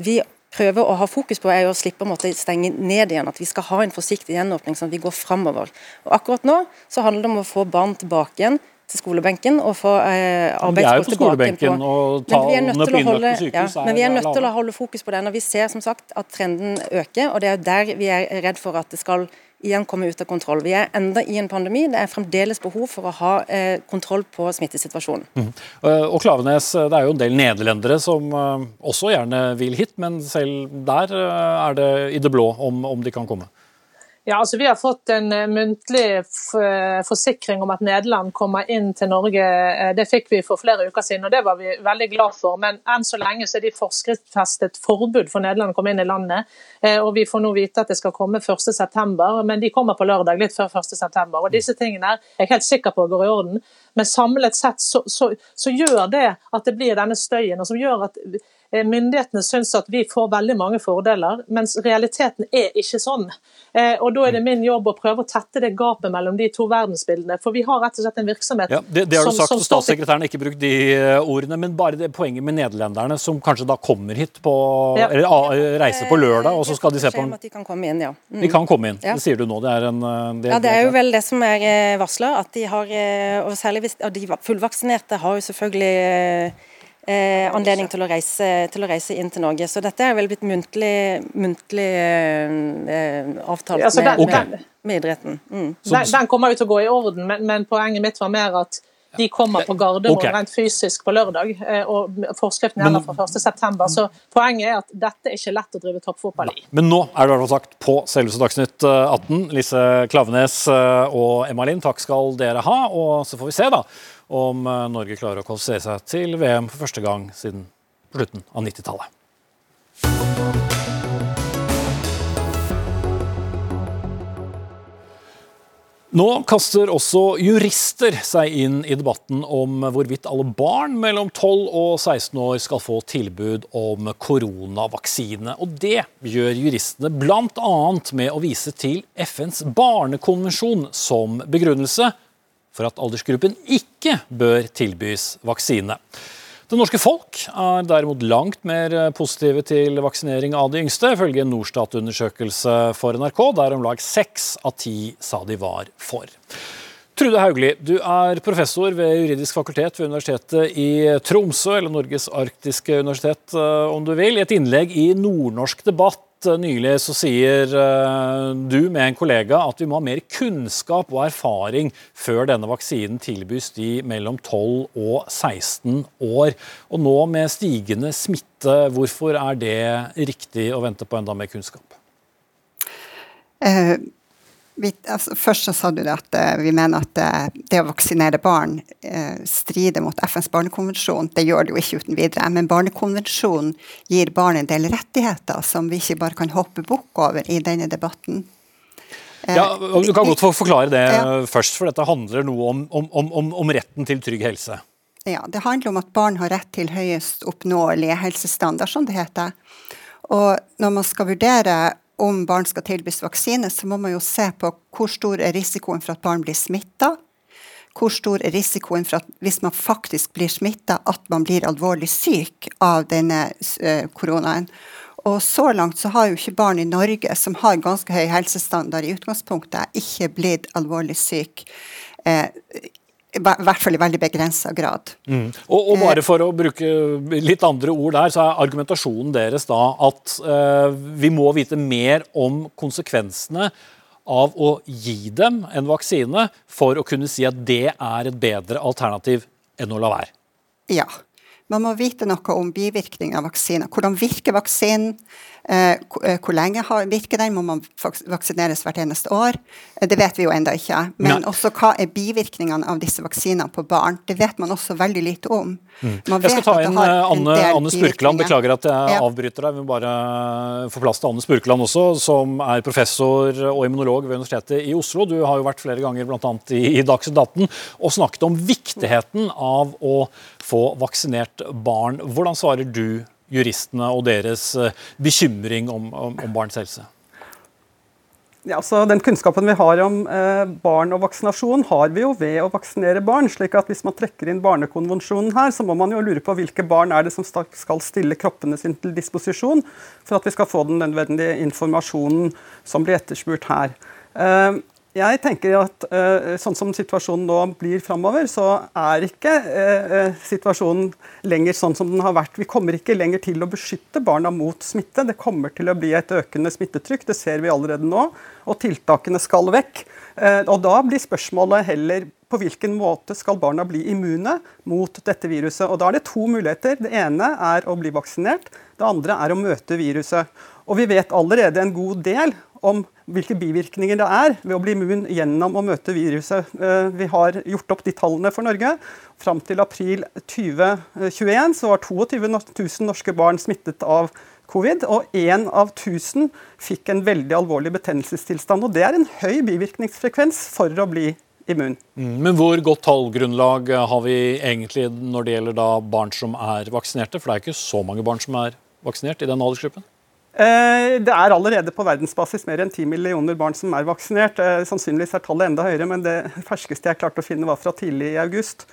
vi prøver å ha fokus på, er å slippe å måtte stenge ned igjen. At vi skal ha en forsiktig gjenåpning, sånn at vi går framover. Og akkurat nå så handler det om å få barn tilbake igjen til skolebenken og få eh, arbeidsfolk tilbake på og men vi er nødt til å holde, ja, men vi er nødt til å holde fokus på det når vi ser som sagt at trenden øker. og Det er der vi er redd for at det skal igjen komme ut av kontroll. Vi er enda i en pandemi. Det er fremdeles behov for å ha eh, kontroll på smittesituasjonen. Mm. Og Klavenes, det er jo en del nederlendere som uh, også gjerne vil hit, men selv der er det i det blå om, om de kan komme? Ja, altså Vi har fått en uh, muntlig uh, forsikring om at Nederland kommer inn til Norge. Uh, det fikk vi for flere uker siden, og det var vi veldig glad for. Men enn så lenge så er de forskriftsfestet forbud for Nederland å komme inn i landet. Og Vi får nå vite at det skal komme 1.9, men de kommer på lørdag litt før 1.9. Og Disse tingene er jeg helt sikker på går i orden. Men samlet sett så, så, så gjør det at det blir denne støyen, og som gjør at eh, myndighetene syns at vi får veldig mange fordeler, mens realiteten er ikke sånn. Eh, og Da er det min jobb å prøve å tette det gapet mellom de to verdensbildene. For vi har rett og slett en virksomhet ja, det, det har du som, sagt, som Statssekretæren har ikke brukt de ordene, men bare det poenget med nederlenderne, som kanskje da kommer hit på, ja. eller reiser på lørdag, og så skal de se på De kan komme inn, ja. Mm. De kan komme inn, det sier du nå. Det er en det, Ja, det er jo vel det som er varsla, at de har, og særlig hvis de fullvaksinerte har jo selvfølgelig eh, anledning til å, reise, til å, reise, inn til Norge. Så dette er vel blitt muntlig, muntlig eh, avtalt ja, med, okay. med, med, idretten. Mm. Den, den, kommer jo til å gå i orden, men, men poenget mitt var mer at de kommer på Gardermoen okay. rent fysisk på lørdag, eh, og forskriften gjelder fra 1.9. Så poenget er at dette er ikke lett å drive toppfotball i. Men nå er det i hvert fall sagt på selveste Dagsnytt 18. Eh, Lise Klavenes eh, og Emma Lind, takk skal dere ha. Og så får vi se da om Norge klarer å kvalifisere seg til VM for første gang siden slutten av 90-tallet. Nå kaster også jurister seg inn i debatten om hvorvidt alle barn mellom 12 og 16 år skal få tilbud om koronavaksine. Og det gjør juristene bl.a. med å vise til FNs barnekonvensjon som begrunnelse for at aldersgruppen ikke bør tilbys vaksine. Det norske folk er derimot langt mer positive til vaksinering av de yngste, ifølge en Norstat-undersøkelse for NRK, der om lag seks av ti sa de var for. Trude Haugli, du er professor ved juridisk fakultet ved Universitetet i Tromsø, eller Norges arktiske universitet eh, om du vil. I et innlegg i Nordnorsk debatt nylig så sier eh, du med en kollega at vi må ha mer kunnskap og erfaring før denne vaksinen tilbys de mellom 12 og 16 år. Og nå med stigende smitte, hvorfor er det riktig å vente på enda mer kunnskap? Uh vi, altså, først så sa du at uh, vi mener at uh, det å vaksinere barn uh, strider mot FNs barnekonvensjon. Det gjør det jo ikke uten videre. Men barnekonvensjonen gir barn en del rettigheter som vi ikke bare kan hoppe bukk over i denne debatten. Ja, Du kan godt få forklare det ja. først, for dette handler noe om, om, om, om retten til trygg helse. Ja, det handler om at barn har rett til høyest oppnåelige helsestandard, som det heter. Og når man skal vurdere om barn skal tilbys vaksine, så må man jo se på hvor stor er risikoen for at barn blir smitta. Hvor stor er risikoen for at hvis man faktisk blir smitta, at man blir alvorlig syk av denne uh, koronaen. Og så langt så har jo ikke barn i Norge som har ganske høy helsestandard i utgangspunktet, ikke blitt alvorlig syk. Eh, i hvert fall i veldig begrensa grad. Mm. Og, og, bare for å bruke litt andre ord der, så er argumentasjonen deres da at eh, vi må vite mer om konsekvensene av å gi dem en vaksine for å kunne si at det er et bedre alternativ enn å la være. Ja. Man må vite noe om bivirkninger av vaksiner. Hvordan virker vaksinen? Eh, eh, hvor lenge virker den? Må man vaksineres hvert eneste år? Eh, det vet vi jo ennå ikke. Men Nei. også hva er bivirkningene av disse vaksinene på barn? Det vet man også veldig lite om. Man Jeg skal ta inn Anne, Anne Spurkeland. Beklager at jeg ja. avbryter deg. Vi må bare få plass til Anne Spurkeland også, som er professor og immunolog ved Universitetet i Oslo. Du har jo vært flere ganger bl.a. i, i Dagsnytt 18 og snakket om viktigheten av å få vaksinert barn. Hvordan svarer du juristene og deres eh, bekymring om, om, om barns helse? Ja, så Den kunnskapen vi har om eh, barn og vaksinasjon, har vi jo ved å vaksinere barn. slik at Hvis man trekker inn Barnekonvensjonen her, så må man jo lure på hvilke barn er det som skal stille kroppene sin til disposisjon for at vi skal få den nødvendige informasjonen som blir etterspurt her. Eh, jeg tenker at uh, sånn som situasjonen nå blir framover, så er ikke uh, situasjonen lenger sånn som den har vært. Vi kommer ikke lenger til å beskytte barna mot smitte. Det kommer til å bli et økende smittetrykk, det ser vi allerede nå. Og tiltakene skal vekk. Og da blir spørsmålet heller på hvilken måte skal barna bli immune mot dette viruset. Og da er det to muligheter. Det ene er å bli vaksinert. Det andre er å møte viruset. Og vi vet allerede en god del om hvilke bivirkninger det er ved å bli immun gjennom å møte viruset. Eh, vi har gjort opp de tallene for Norge. Fram til april 2021 så var 22 000 norske barn smittet av covid, og én av 1000 fikk en veldig alvorlig betennelsestilstand. og Det er en høy bivirkningsfrekvens for å bli immun. Mm, men hvor godt tallgrunnlag har vi egentlig når det gjelder barn som er vaksinerte? For det er ikke så mange barn som er vaksinert i den aldersgruppen? Eh, det er allerede på verdensbasis mer enn 10 millioner barn som er vaksinert. Eh, sannsynligvis er tallet enda høyere, men det ferskeste jeg klarte å finne var fra tidlig i august.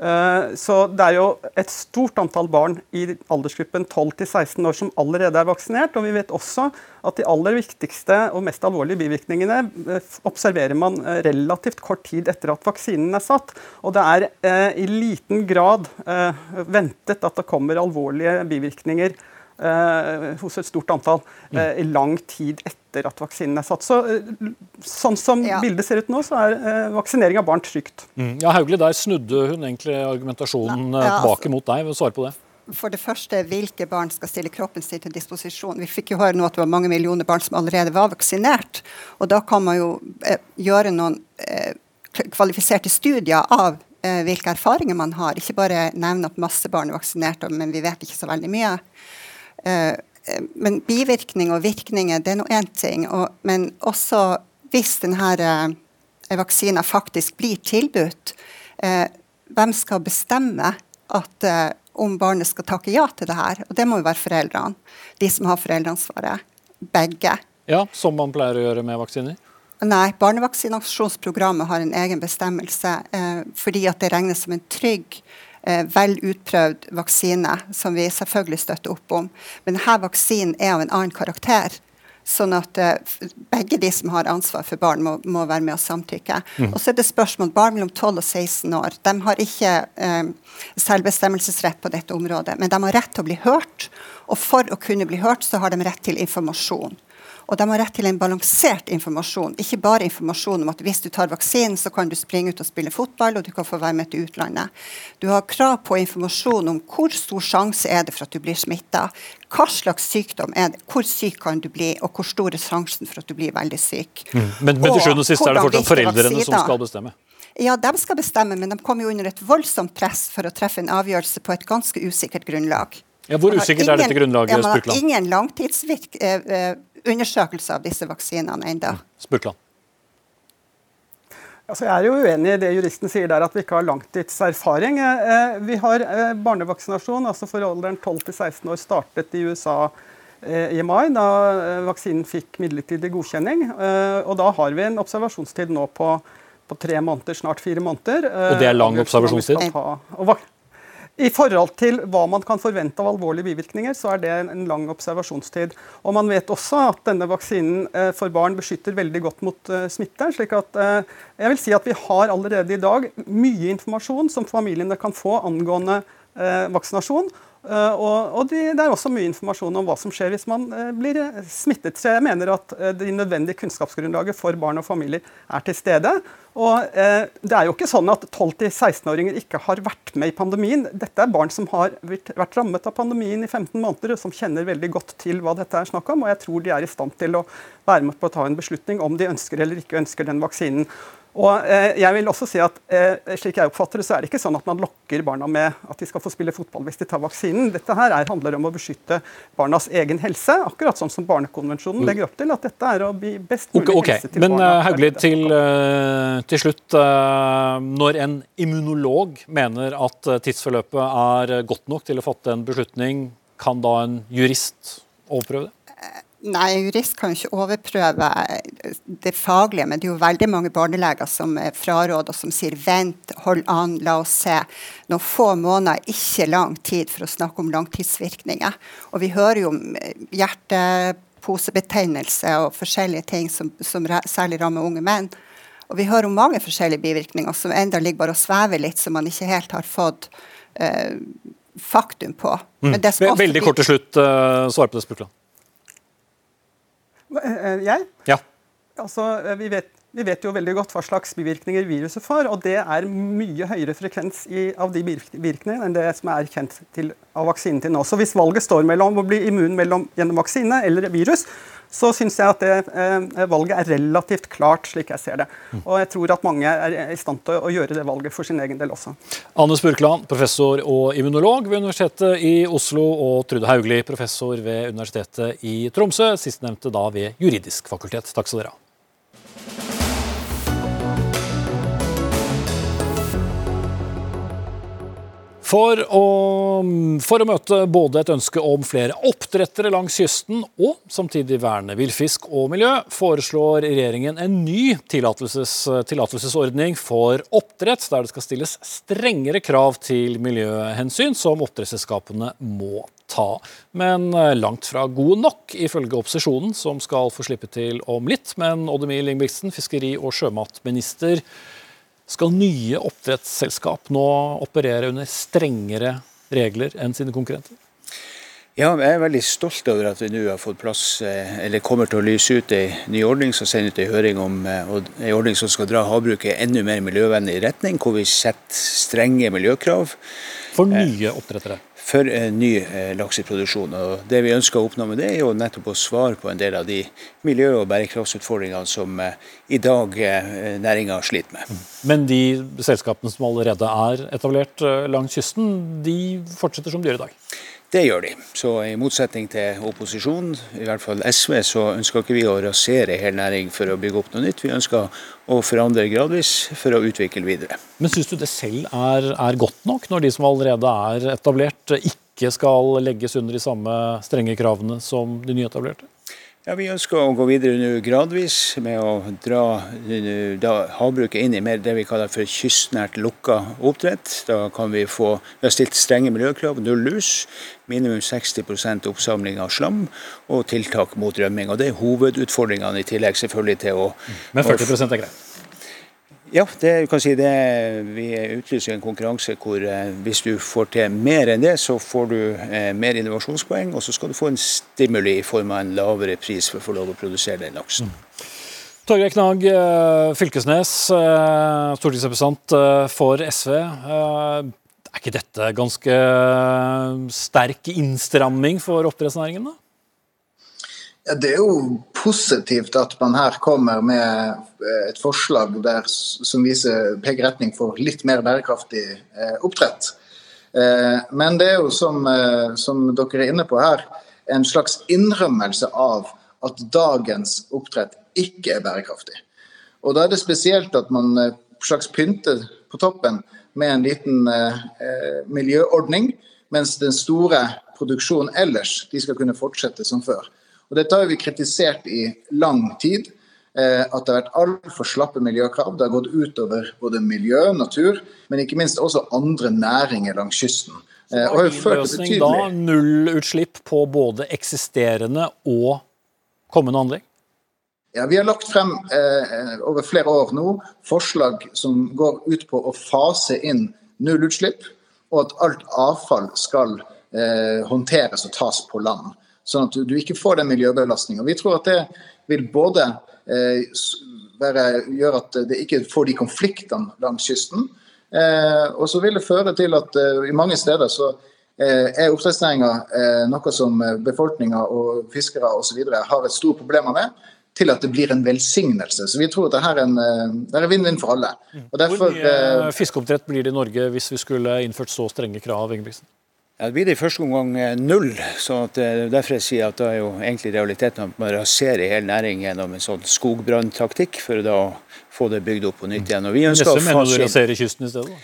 Eh, så det er jo et stort antall barn i aldersgruppen 12-16 år som allerede er vaksinert. Og vi vet også at de aller viktigste og mest alvorlige bivirkningene observerer man relativt kort tid etter at vaksinen er satt. Og det er i liten grad ventet at det kommer alvorlige bivirkninger hos et stort antall i lang tid etter at vaksinen er satt. Så, sånn som ja. bildet ser ut nå, så er vaksinering av barn trygt. Mm. Ja, Hauglie, der snudde hun egentlig argumentasjonen ja, ja, tilbake altså, mot deg. Svare på det. For det første, hvilke barn skal stille kroppen sin til disposisjon. Vi fikk jo høre nå at det var mange millioner barn som allerede var vaksinert. Og da kan man jo eh, gjøre noen eh, kvalifiserte studier av eh, hvilke erfaringer man har. Ikke bare nevne at masse barn er vaksinert, men vi vet ikke så veldig mye. Eh, eh men bivirkning og virkninger, det er nå én ting. Og, men også hvis denne eh, vaksiner faktisk blir tilbudt, eh, hvem skal bestemme at, om barnet skal takke ja til det her? Og det må jo være foreldrene. De som har foreldreansvaret. Begge. Ja, Som man pleier å gjøre med vaksiner? Nei, barnevaksinasjonsprogrammet har en egen bestemmelse eh, fordi at det regnes som en trygg, vel utprøvd vaksine, som vi selvfølgelig støtter opp om. Men denne vaksinen er av en annen karakter. Sånn at uh, begge de som har ansvar for barn, må, må være med å samtykke. Mm. Og så er det spørsmål Barn mellom 12 og 16 år de har ikke eh, selvbestemmelsesrett på dette området, men de har rett til å bli hørt. Og for å kunne bli hørt, så har de rett til informasjon. Og de har rett til en balansert informasjon, ikke bare informasjon om at hvis du tar vaksinen, så kan du springe ut og spille fotball, og du kan få være med til utlandet. Du har krav på informasjon om hvor stor sjanse er det for at du blir smitta. Hva slags sykdom er det, hvor syk kan du bli, og hvor stor er sjansen for at du blir veldig syk. Mm. Men, men, til sjuende og sist er det fortsatt foreldrene som skal bestemme? Ja, de skal bestemme, men de kommer jo under et voldsomt press for å treffe en avgjørelse på et ganske usikkert grunnlag. Ja, hvor usikkert ingen, er dette grunnlaget, ja, Man har ingen langtidsvirk, eh, eh undersøkelser av disse vaksinene ennå. Spurkland. Altså, jeg er jo uenig i det juristen sier der, at vi ikke har langtidserfaring. Eh, vi har eh, barnevaksinasjon, altså for alderen 12 16 år, startet i USA eh, i mai, da vaksinen fikk midlertidig godkjenning. Og da har vi en observasjonstid nå på, på tre måneder, snart fire måneder. Og det er lang observasjonstid? I forhold til hva man kan forvente av alvorlige bivirkninger, så er det en lang observasjonstid. Og Man vet også at denne vaksinen eh, for barn beskytter veldig godt mot eh, smitte. slik at eh, jeg vil si at Vi har allerede i dag mye informasjon som familiene kan få angående vaksinasjon. Uh, og, og det, det er også mye informasjon om hva som skjer hvis man uh, blir smittet. Så jeg mener at det nødvendige kunnskapsgrunnlaget for barn og familier er til stede. Og Det er jo ikke sånn at 12-16-åringer ikke har vært med i pandemien. Dette er barn som har vært rammet av pandemien i 15 måneder, og som kjenner veldig godt til hva dette er snakk om. Og jeg tror de er i stand til å være med på å ta en beslutning om de ønsker eller ikke ønsker den vaksinen. Og eh, jeg vil også si at eh, slik jeg oppfatter det, så er det ikke sånn at man lokker barna med at de skal få spille fotball hvis de tar vaksinen. Dette her er, handler om å beskytte barnas egen helse, akkurat sånn som Barnekonvensjonen legger opp til. At dette er å bli best mulig okay, okay. helse til Men, barna. Men Hauglie, til, uh, til, slutt. Når en immunolog mener at tidsforløpet er godt nok til å fatte en beslutning, kan da en jurist overprøve det? Nei, en jurist kan jo ikke overprøve det faglige, men det er jo veldig mange barneleger som fraråder, som sier vent, hold an, la oss se. Noen få måneder, er ikke lang tid for å snakke om langtidsvirkninger. Og vi hører jo om hjerteposebetennelse og forskjellige ting som, som særlig rammer unge menn. Og vi hører om mange forskjellige bivirkninger som enda ligger bare og svever litt, som man ikke helt har fått uh, faktum på. Mm. Veldig kort til slutt, uh, svar på det, Spurkland. Eh, eh, jeg? Ja. Altså, eh, vi vet, vi vet, jo veldig godt hva slags bivirkninger viruset får, og det er mye høyere frekvens i, av de bivirkningene enn det som er kjent til, av vaksinen til nå. Så hvis valget står mellom å bli immun mellom, gjennom vaksine eller virus, så syns jeg at det eh, valget er relativt klart, slik jeg ser det. Og jeg tror at mange er i stand til å gjøre det valget for sin egen del også. Anne Spurkland, professor og immunolog ved Universitetet i Oslo, og Trude Haugli, professor ved Universitetet i Tromsø, sistnevnte da ved Juridisk fakultet. Takk skal dere ha. For å, for å, møte både et ønske om flere oppdrettere langs kysten og samtidig verne villfisk og miljø, foreslår regjeringen en ny tillatelses, tillatelsesordning for oppdrett, der det skal stilles strengere krav til miljøhensyn som oppdrettsselskapene må ta. Men eh, langt fra gode nok, ifølge opposisjonen, som skal få slippe til om litt. Men Odd Emil Ingebrigtsen, fiskeri- og sjømatminister, skal nye oppdrettsselskap nå operere under strengere regler enn sine konkurrenter? Ja, jeg er veldig stolt over at vi nå har fått plass, eh, eller kommer til å lyse ut en ny ordning som sender ut en høring om eh, en ordning som skal dra havbruket enda mer miljøvennlig retning, hvor vi setter strenge miljøkrav. For nye oppdrettere? For en ny eh, lakseproduksjon. Og det vi ønsker å oppnå med det, er jo nettopp å svare på en del av de miljø- og bærekraftsutfordringene som eh, i dag eh, næringa sliter med. Mm. Men de selskapene som allerede er etablert langs kysten, de fortsetter som de gjør i dag? Det gjør de. Så i motsetning til opposisjonen, i hvert fall SV, så ønsker ikke vi å rasere hel næring for å bygge opp noe nytt. Vi ønsker å forandre gradvis for å utvikle videre. Men syns du det selv er, er, godt nok, når de som allerede er etablert, ikke skal legges under de samme strenge kravene som de nyetablerte? Ja, Vi ønsker å gå videre nå gradvis med å dra da, havbruket inn i mer det vi kaller for kystnært lukka oppdrett. Da kan vi få Vi har stilt strenge miljøkrav, null lus, minimum 60% oppsamling av slam og tiltak mot rømming. Og Det er hovedutfordringene, i tillegg selvfølgelig til å Men 40 er greit? Ja, det, si det, vi utlyser en konkurranse hvor eh, hvis du får til mer enn det, så får du eh, mer innovasjonspoeng, og så skal du få en stimuli i form av en lavere pris for å få lov å produsere den laksen. Mm. Torgeir Knag eh, Fylkesnes, stortingsrepresentant for SV. Er ikke dette ganske sterk innstramming for oppdrettsnæringen? da? Det er jo positivt at man her kommer med eh, et forslag der, som viser peker retning for litt mer bærekraftig eh, oppdrett. Eh, men det er jo som, eh, som, dere er inne på her, en slags innrømmelse av at dagens oppdrett ikke er bærekraftig. Og Da er det spesielt at man eh, slags pynter på toppen med en liten eh, miljøordning, mens den store produksjonen ellers de skal kunne fortsette som før. Og Dette har vi kritisert i lang tid. Eh, at det har vært altfor slappe miljøkrav. Det har gått utover både miljø, natur, men ikke minst også andre næringer langs kysten. Eh, og har ført løsning da nullutslipp på både eksisterende og kommende anlegg? Ja, Vi har lagt frem eh, over flere år nå forslag som går ut på å fase inn nullutslipp, og at alt avfall skal eh, håndteres og tas på land sånn at du, ikke får den miljøbelastninga. Vi tror at det vil både eh, være, gjøre at det ikke får de konfliktene langs kysten, eh, og så vil det føre til at eh, i mange steder så er oppdrettsnæringa noe som befolkninga og fiskere osv. har et stort problem med til at det blir en velsignelse. Så vi tror at dette er en, vinn-vinn for alle. Derfor, Hvor mye fiskeoppdrett blir det i Norge hvis vi skulle innført så strenge krav? Ingebrigtsen? Ja, det blir det i første omgang eh, null. så at, eh, Derfor jeg sier at da er jo egentlig realiteten at man raserer hele næringen gjennom en sånn skogbranntaktikk, for å da få det bygd opp på nytt igjen. Og vi ønsker Neste mener du raserer kysten i stedet?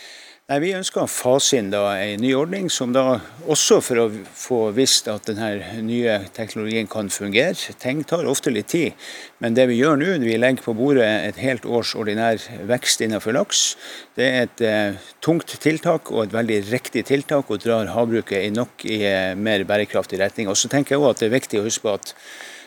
Nei, Vi ønsker å fase inn da en ny ordning, som da også for å få visst at denne nye teknologien kan fungere. Ting tar ofte litt tid, men det vi gjør nå, vi legger på bordet et helt års ordinær vekst innenfor laks. Det er et eh, tungt tiltak og et veldig riktig tiltak, og drar havbruket i nok i eh, mer bærekraftig retning. Og så tenker jeg også at det er viktig å huske på at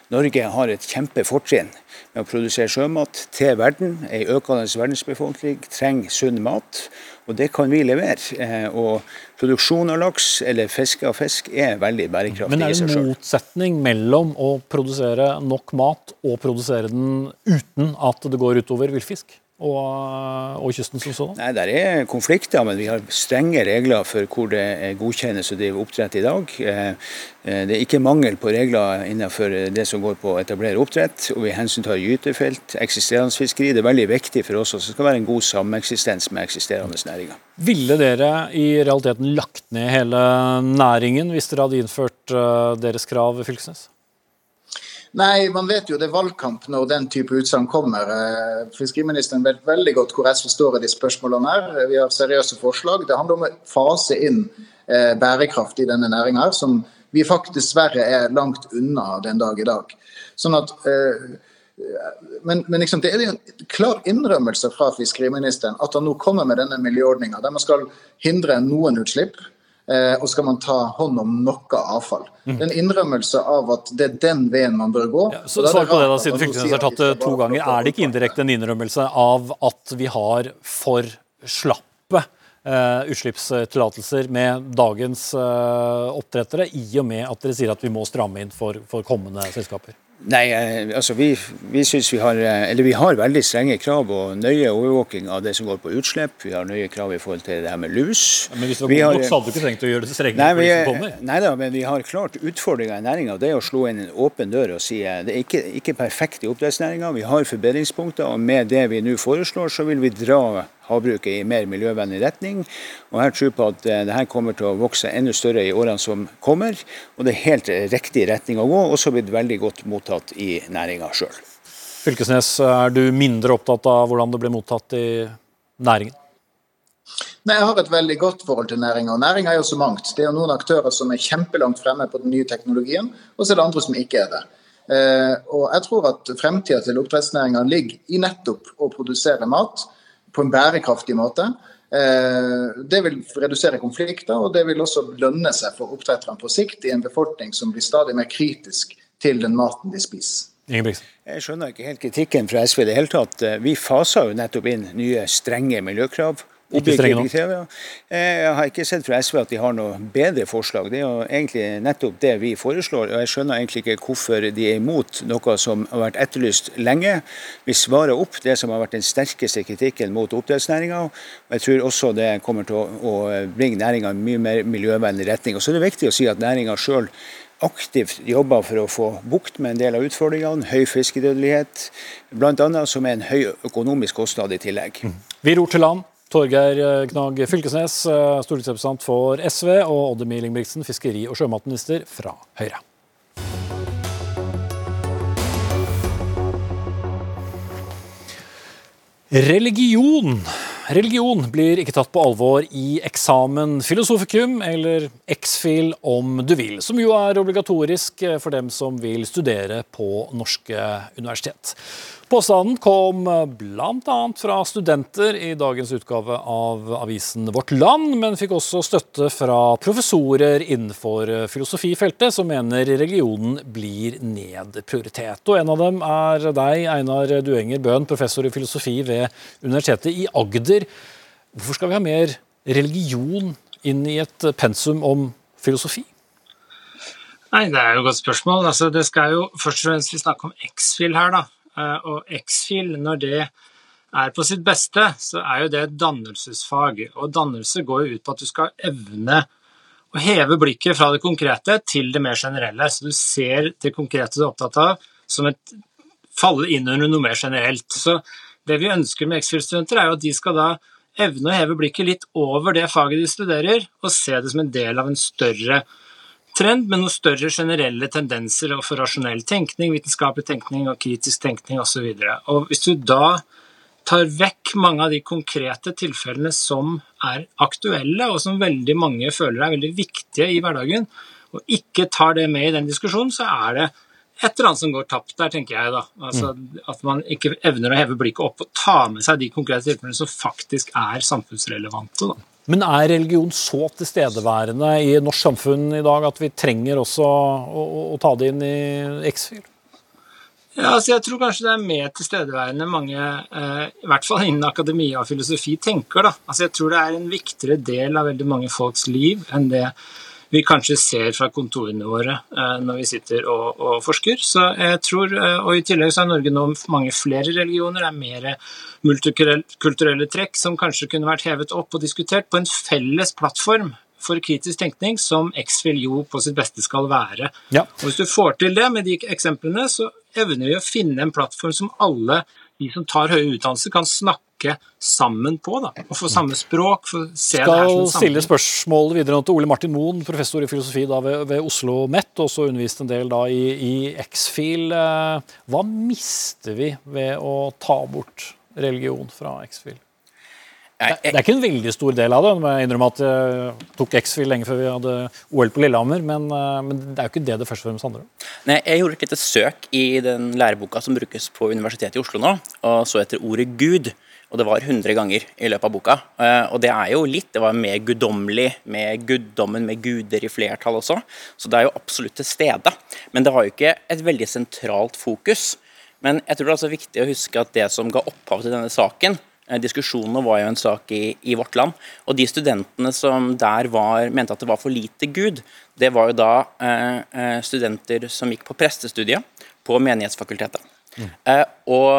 Norge har et kjempefortrinn med å produsere sjømat til verden. En økende verdensbefolkning trenger sunn mat. Og det kan vi levere. Eh, og produksjon av laks eller fiske av fisk er veldig bærekraftig Men er det en motsetning mellom å produsere nok mat og produsere den uten at det går utover villfisk? Og, og kysten som sådan? Nei, Det er konflikter, men vi har strenge regler for hvor det godkjennes å drive oppdrett i dag. Eh, eh, det er ikke mangel på regler innenfor det som går på å etablere oppdrett. og Vi hensyntar gytefelt, eksisterende fiskeri. Det er veldig viktig for oss at det skal være en god sameksistens med eksisterende næringer. Ville dere i realiteten lagt ned hele næringen hvis dere hadde innført eh, deres krav, Fylkesnes? Nei, man vet jo det er valgkamp når den type utsagn kommer. Eh, fiskeriministeren vet veldig godt hvor SV står i de spørsmålene her. Vi har seriøse forslag. Det handler om å fase inn eh, bærekraft i denne næringa, som vi faktisk dessverre er langt unna den dag i dag. Sånn at eh, men, men liksom, det er en klar innrømmelse fra fiskeriministeren at han nå kommer med denne miljøordninga, der man skal hindre noen utslipp. Eh, og skal man ta hånd om noe avfall. Mm. Det er en innrømmelse av at det er den veien man bør gå. Ja, så Svar på det, da, siden Fylkesnes har tatt det to ganger. Er det ikke indirekte en innrømmelse av at vi har for slappe uh, utslippstillatelser med dagens uh, oppdrettere, i og med at dere sier at vi må stramme inn for, for kommende selskaper? Nei, eh, altså vi, vi synes vi har eh, eller vi har veldig strenge krav og nøye overvåking av det som går på utslipp. Vi har nøye krav i forhold til det her med lus. Ja, men hvis det var godt nok, så hadde du ikke trengt å gjøre det strengere nei, vi, for de som kommer? Nei da, men vi har klart utfordringer i næringa. Det er å slå inn en åpen dør og si eh, det er ikke, ikke perfekt i oppdrettsnæringa. Vi har forbedringspunkter, og med det vi nå foreslår, så vil vi dra havbruket i mer miljøvennlig retning. Og Jeg tror på at dette det her kommer til å vokse enda større i årene som kommer. Og det er helt riktig retning å gå, og også blitt veldig godt mottatt i næringa sjøl. Fylkesnes, er du mindre opptatt av hvordan det blir mottatt i næringen? Nei, Jeg har et veldig godt forhold til næringa. Næringa er jo så mangt. Det er jo noen aktører som er kjempelangt fremme på den nye teknologien, og så er det andre som ikke er det. Eh, og jeg tror at Fremtida til oppdrettsnæringa ligger i nettopp å produsere mat på en bærekraftig måte. Eh, det vil redusere konflikter, og det vil også lønne seg for oppdretterne på sikt i en befolkning som blir stadig mer kritisk til den maten de spiser. Jeg skjønner ikke helt kritikken fra SV i det hele tatt. Vi faser jo nettopp inn nye strenge miljøkrav ikke strenge nok? Eh, jeg har ikke sett fra SV at de har noe bedre forslag. Det er jo egentlig nettopp det vi foreslår. og Jeg skjønner egentlig ikke hvorfor de er imot noe som har vært etterlyst lenge. Vi svarer opp det som har vært den sterkeste kritikken mot oppdrettsnæringa. Jeg tror også det kommer til å bringe næringa i mye mer miljøvennlig retning. Og så er det viktig å si at næringa sjøl aktivt jobber for å få bukt med en del av utfordringene. Høy fiskedødelighet, bl.a. som er en høy økonomisk kostnad i tillegg. Vi ror til land. Torgeir eh, Knag Fylkesnes, eh, stortingsrepresentant for SV, og Oddemir Ingebrigtsen, fiskeri- og sjømatminister fra Høyre. Religion. Religion blir ikke tatt på alvor i eksamen filosofikum, eller exfil om du vil, som jo er obligatorisk for dem som vil studere på norske universitet. Påstanden kom bl.a. fra studenter i dagens utgave av avisen Vårt Land, men fikk også støtte fra professorer innenfor filosofifeltet, som mener religionen blir nedprioritert. Og en av dem er deg, Einar Duenger Bøhn, professor i filosofi ved Universitetet i Agder. Hvorfor skal vi ha mer religion inn i et pensum om filosofi? Nei, Det er jo et godt spørsmål. Altså, det skal jo først og fremst vi snakke om X-FIL her. da. Eh, og X-FIL, når det er på sitt beste, så er jo det et dannelsesfag. Og dannelse går jo ut på at du skal evne å heve blikket fra det konkrete til det mer generelle. Så du ser det konkrete du er opptatt av, som et falle inn under noe mer generelt. Så det vi ønsker med X-FIL-studenter, er jo at de skal da evne å heve blikket litt over det faget de studerer, og se det som en del av en større trend men noen større generelle tendenser for rasjonell tenkning, vitenskapelig tenkning og kritisk tenkning osv. Hvis du da tar vekk mange av de konkrete tilfellene som er aktuelle, og som veldig mange føler er veldig viktige i hverdagen, og ikke tar det med i den diskusjonen, så er det et eller annet som går tapt der, tenker jeg. da. Altså, mm. At man ikke evner å heve blikket opp og ta med seg de konkrete tilfellene som faktisk er samfunnsrelevante. da. Men er religion så tilstedeværende i norsk samfunn i dag at vi trenger også å, å ta det inn i X-fil? Ja, altså jeg tror kanskje det er mer tilstedeværende mange, eh, i hvert fall innen akademia og filosofi, tenker. da. Altså Jeg tror det er en viktigere del av veldig mange folks liv enn det vi kanskje ser fra kontorene våre eh, når vi sitter og, og, forsker. Så jeg tror, eh, og I tillegg så er Norge nå mange flere religioner. Det er mer multikulturelle trekk som kanskje kunne vært hevet opp og diskutert på en felles plattform for kritisk tenkning, som X-Fil jo på sitt beste skal være. Ja. Og Hvis du får til det med de eksemplene, så evner vi å finne en plattform som alle de som tar høyere utdannelse, kan snakke tenke sammen på. da, og Få samme språk. få se det her Skal som stille spørsmål videre til Ole Martin Moen, professor i filosofi da ved, ved Oslo OsloMet, også undervist en del da i, i X-Fil. Eh, Hva mister vi ved å ta bort religion fra X-Fil? Det, det er ikke en veldig stor del av det. Jeg innrømmer at jeg tok X-Fil lenge før vi hadde OL på Lillehammer, men, eh, men det er jo ikke det det først og fremst handler om. Nei, jeg gjorde et lite søk i den læreboka som brukes på Universitetet i Oslo nå, og så etter ordet Gud. Og det var 100 ganger i løpet av boka. Eh, Og det er jo litt, det var mer guddommelig, med guddommen, med guder i flertall også. Så det er jo absolutt til stede. Men det har jo ikke et veldig sentralt fokus. Men jeg tror det er også viktig å huske at det som ga opphav til denne saken, eh, diskusjonene var jo en sak i, i Vårt Land. Og de studentene som der var, mente at det var for lite Gud, det var jo da eh, eh, studenter som gikk på prestestudiet på Menighetsfakultetet. Eh, og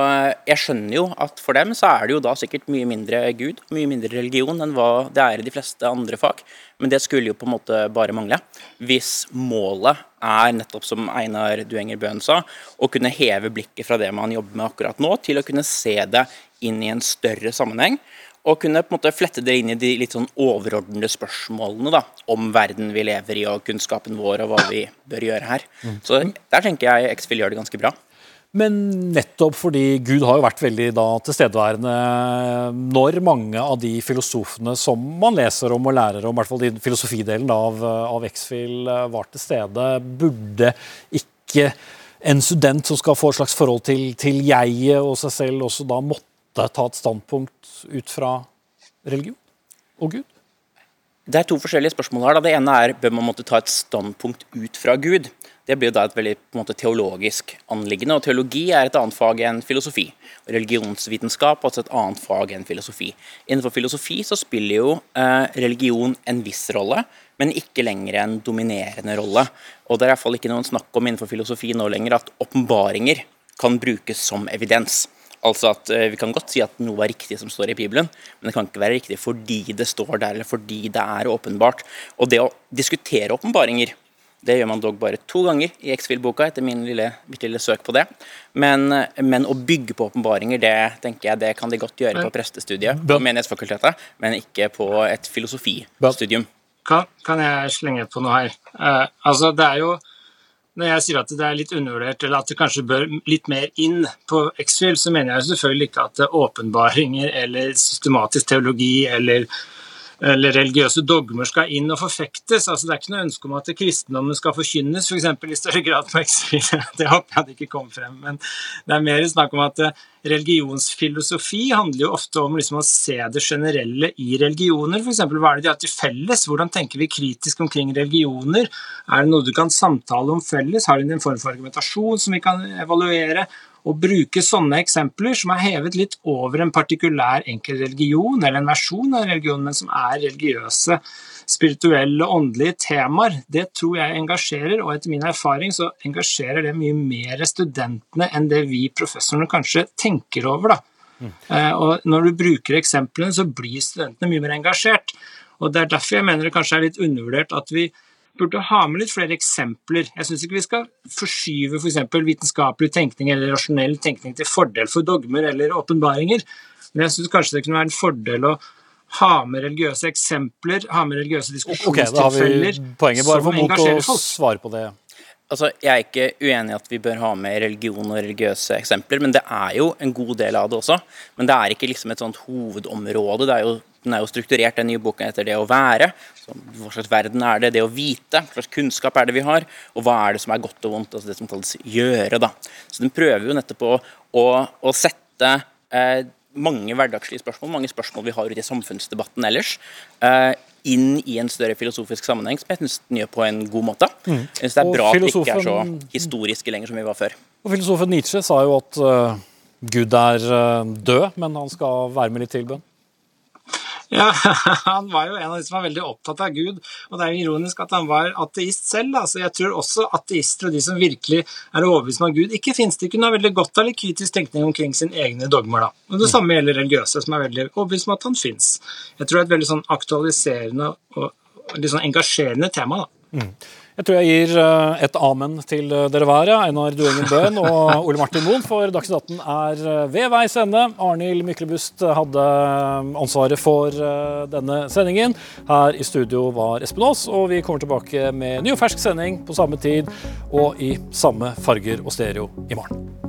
jeg skjønner jo at for dem så er det jo da sikkert mye mindre Gud, mye mindre religion enn hva det er i de fleste andre fag. Men det skulle jo på en måte bare mangle. Hvis målet er nettopp som Einar Duenger Bøhn sa, å kunne heve blikket fra det man jobber med akkurat nå, til å kunne se det inn i en større sammenheng. Og kunne på en måte flette det inn i de litt sånn overordnede spørsmålene da, om verden vi lever i og kunnskapen vår og hva vi bør gjøre her. Så der tenker jeg X-Fill gjør det ganske bra. Men nettopp fordi Gud har jo vært veldig da tilstedeværende når mange av de filosofene som man leser om og lærer om, i hvert fall den filosofidelen av, av X-Fil var til stede, burde ikke en student som skal få et slags forhold til, til jeget og seg selv, også da måtte ta et standpunkt ut fra religion og Gud? Det er to forskjellige spørsmål her. Da. Det ene er bør man måtte ta et standpunkt ut fra Gud. Det blir jo da et veldig måte, teologisk anliggende. og Teologi er et annet fag enn filosofi. Religionsvitenskap er altså et annet fag enn filosofi. Innenfor filosofi så spiller jo eh, religion en viss rolle, men ikke lenger en dominerende rolle. Og Det er i hvert fall ikke noen snakk om innenfor filosofi nå lenger at åpenbaringer kan brukes som evidens. Altså at eh, Vi kan godt si at noe er riktig som står i Bibelen, men det kan ikke være riktig fordi det står der, eller fordi det er åpenbart. Og det å diskutere åpenbaringer, det gjør man dog bare to ganger i X-Fill-boka, etter min lille, mitt lille søk på det. Men, men å bygge på åpenbaringer, det tenker jeg det kan de godt gjøre på prestestudiet, på Menighetsfakultetet, men ikke på et filosofistudium. Kan, kan jeg slenge på noe her? Uh, altså, det er jo når jeg sier at det er litt undervurdert, eller at det kanskje bør litt mer inn på X-Fill, så mener jeg selvfølgelig ikke at åpenbaringer eller systematisk teologi eller, eller religiøse dogmer skal inn og forfektes. Altså, det er ikke noe ønske om at kristendommen skal forkynnes, f.eks. For i større grad på X-Fill. Det håper jeg det ikke kom frem. Men det er mer snakk om at eh, religionsfilosofi handler jo ofte om liksom å se det generelle i religioner. F.eks. hva er det de har til felles? Hvordan tenker vi kritisk omkring religioner? Er det noe du kan samtale om felles? Har de en form for argumentasjon som vi kan evaluere? Å bruke sånne eksempler som er hevet litt over en partikulær enkel religion, eller en versjon av religionen, men som er religiøse, spirituelle, åndelige temaer, det tror jeg engasjerer, og etter min erfaring så engasjerer det mye mer studentene enn det vi professorene kanskje tenker over. da. Mm. Og når du bruker eksemplene, så blir studentene mye mer engasjert. Og Det er derfor jeg mener det kanskje er litt undervurdert at vi burde ha med litt flere eksempler. Jeg syns ikke vi skal forskyve f.eks. For vitenskapelig tenkning eller rasjonell tenkning til fordel for dogmer eller åpenbaringer, men jeg syns kanskje det kunne være en fordel å ha med religiøse eksempler, ha med religiøse Ok, da har vi diskusjonstilfeller poenget. Bare som engasjerer folk. svare på det. Altså, Jeg er ikke uenig i at vi bør ha med religion og religiøse eksempler, men det er jo en god del av det også. Men det er ikke liksom et sånt hovedområde. Det er jo, den er jo strukturert, den nye boka, etter det å være. Så, hva slags verden er det? Det å vite. Hva slags kunnskap er det vi har? Og hva er det som er godt og vondt? Altså det som kalles gjøre. da. Så den prøver jo nettopp å, å, å sette eh, mange hverdagslige spørsmål, mange spørsmål vi har ute i samfunnsdebatten ellers, eh, inn i en større filosofisk sammenheng, som jeg syns den gjør på en god måte. Mm. Jeg synes Det er Og bra at vi ikke er så historiske lenger som vi var før. Og Filosofen Nietzsche sa jo at uh, Gud er uh, død, men han skal være med litt tilbønn. Ja, Han var jo en av de som var veldig opptatt av Gud, og det er jo ironisk at han var ateist selv. altså Så Jeg tror også ateister og de som virkelig er overbevist om at Gud ikke finnes, de kunne ha veldig godt av litt kritisk tenkning omkring sine egne dogmer. da. Og Det samme gjelder religiøse, som er veldig overbevist om at han finnes. Jeg tror det er et veldig sånn aktualiserende og litt sånn engasjerende tema. da. Mm. Jeg tror jeg gir eh, et amen til eh, dere hver. Einar Duengen Bøhn og Ole Martin Moen, for Dagsnytt 18 er eh, ved veis ende. Arnhild Myklebust hadde ansvaret for denne sendingen. Her i studio var Espen Aas, og vi kommer tilbake med ny og fersk sending på samme tid og i samme farger og stereo i morgen.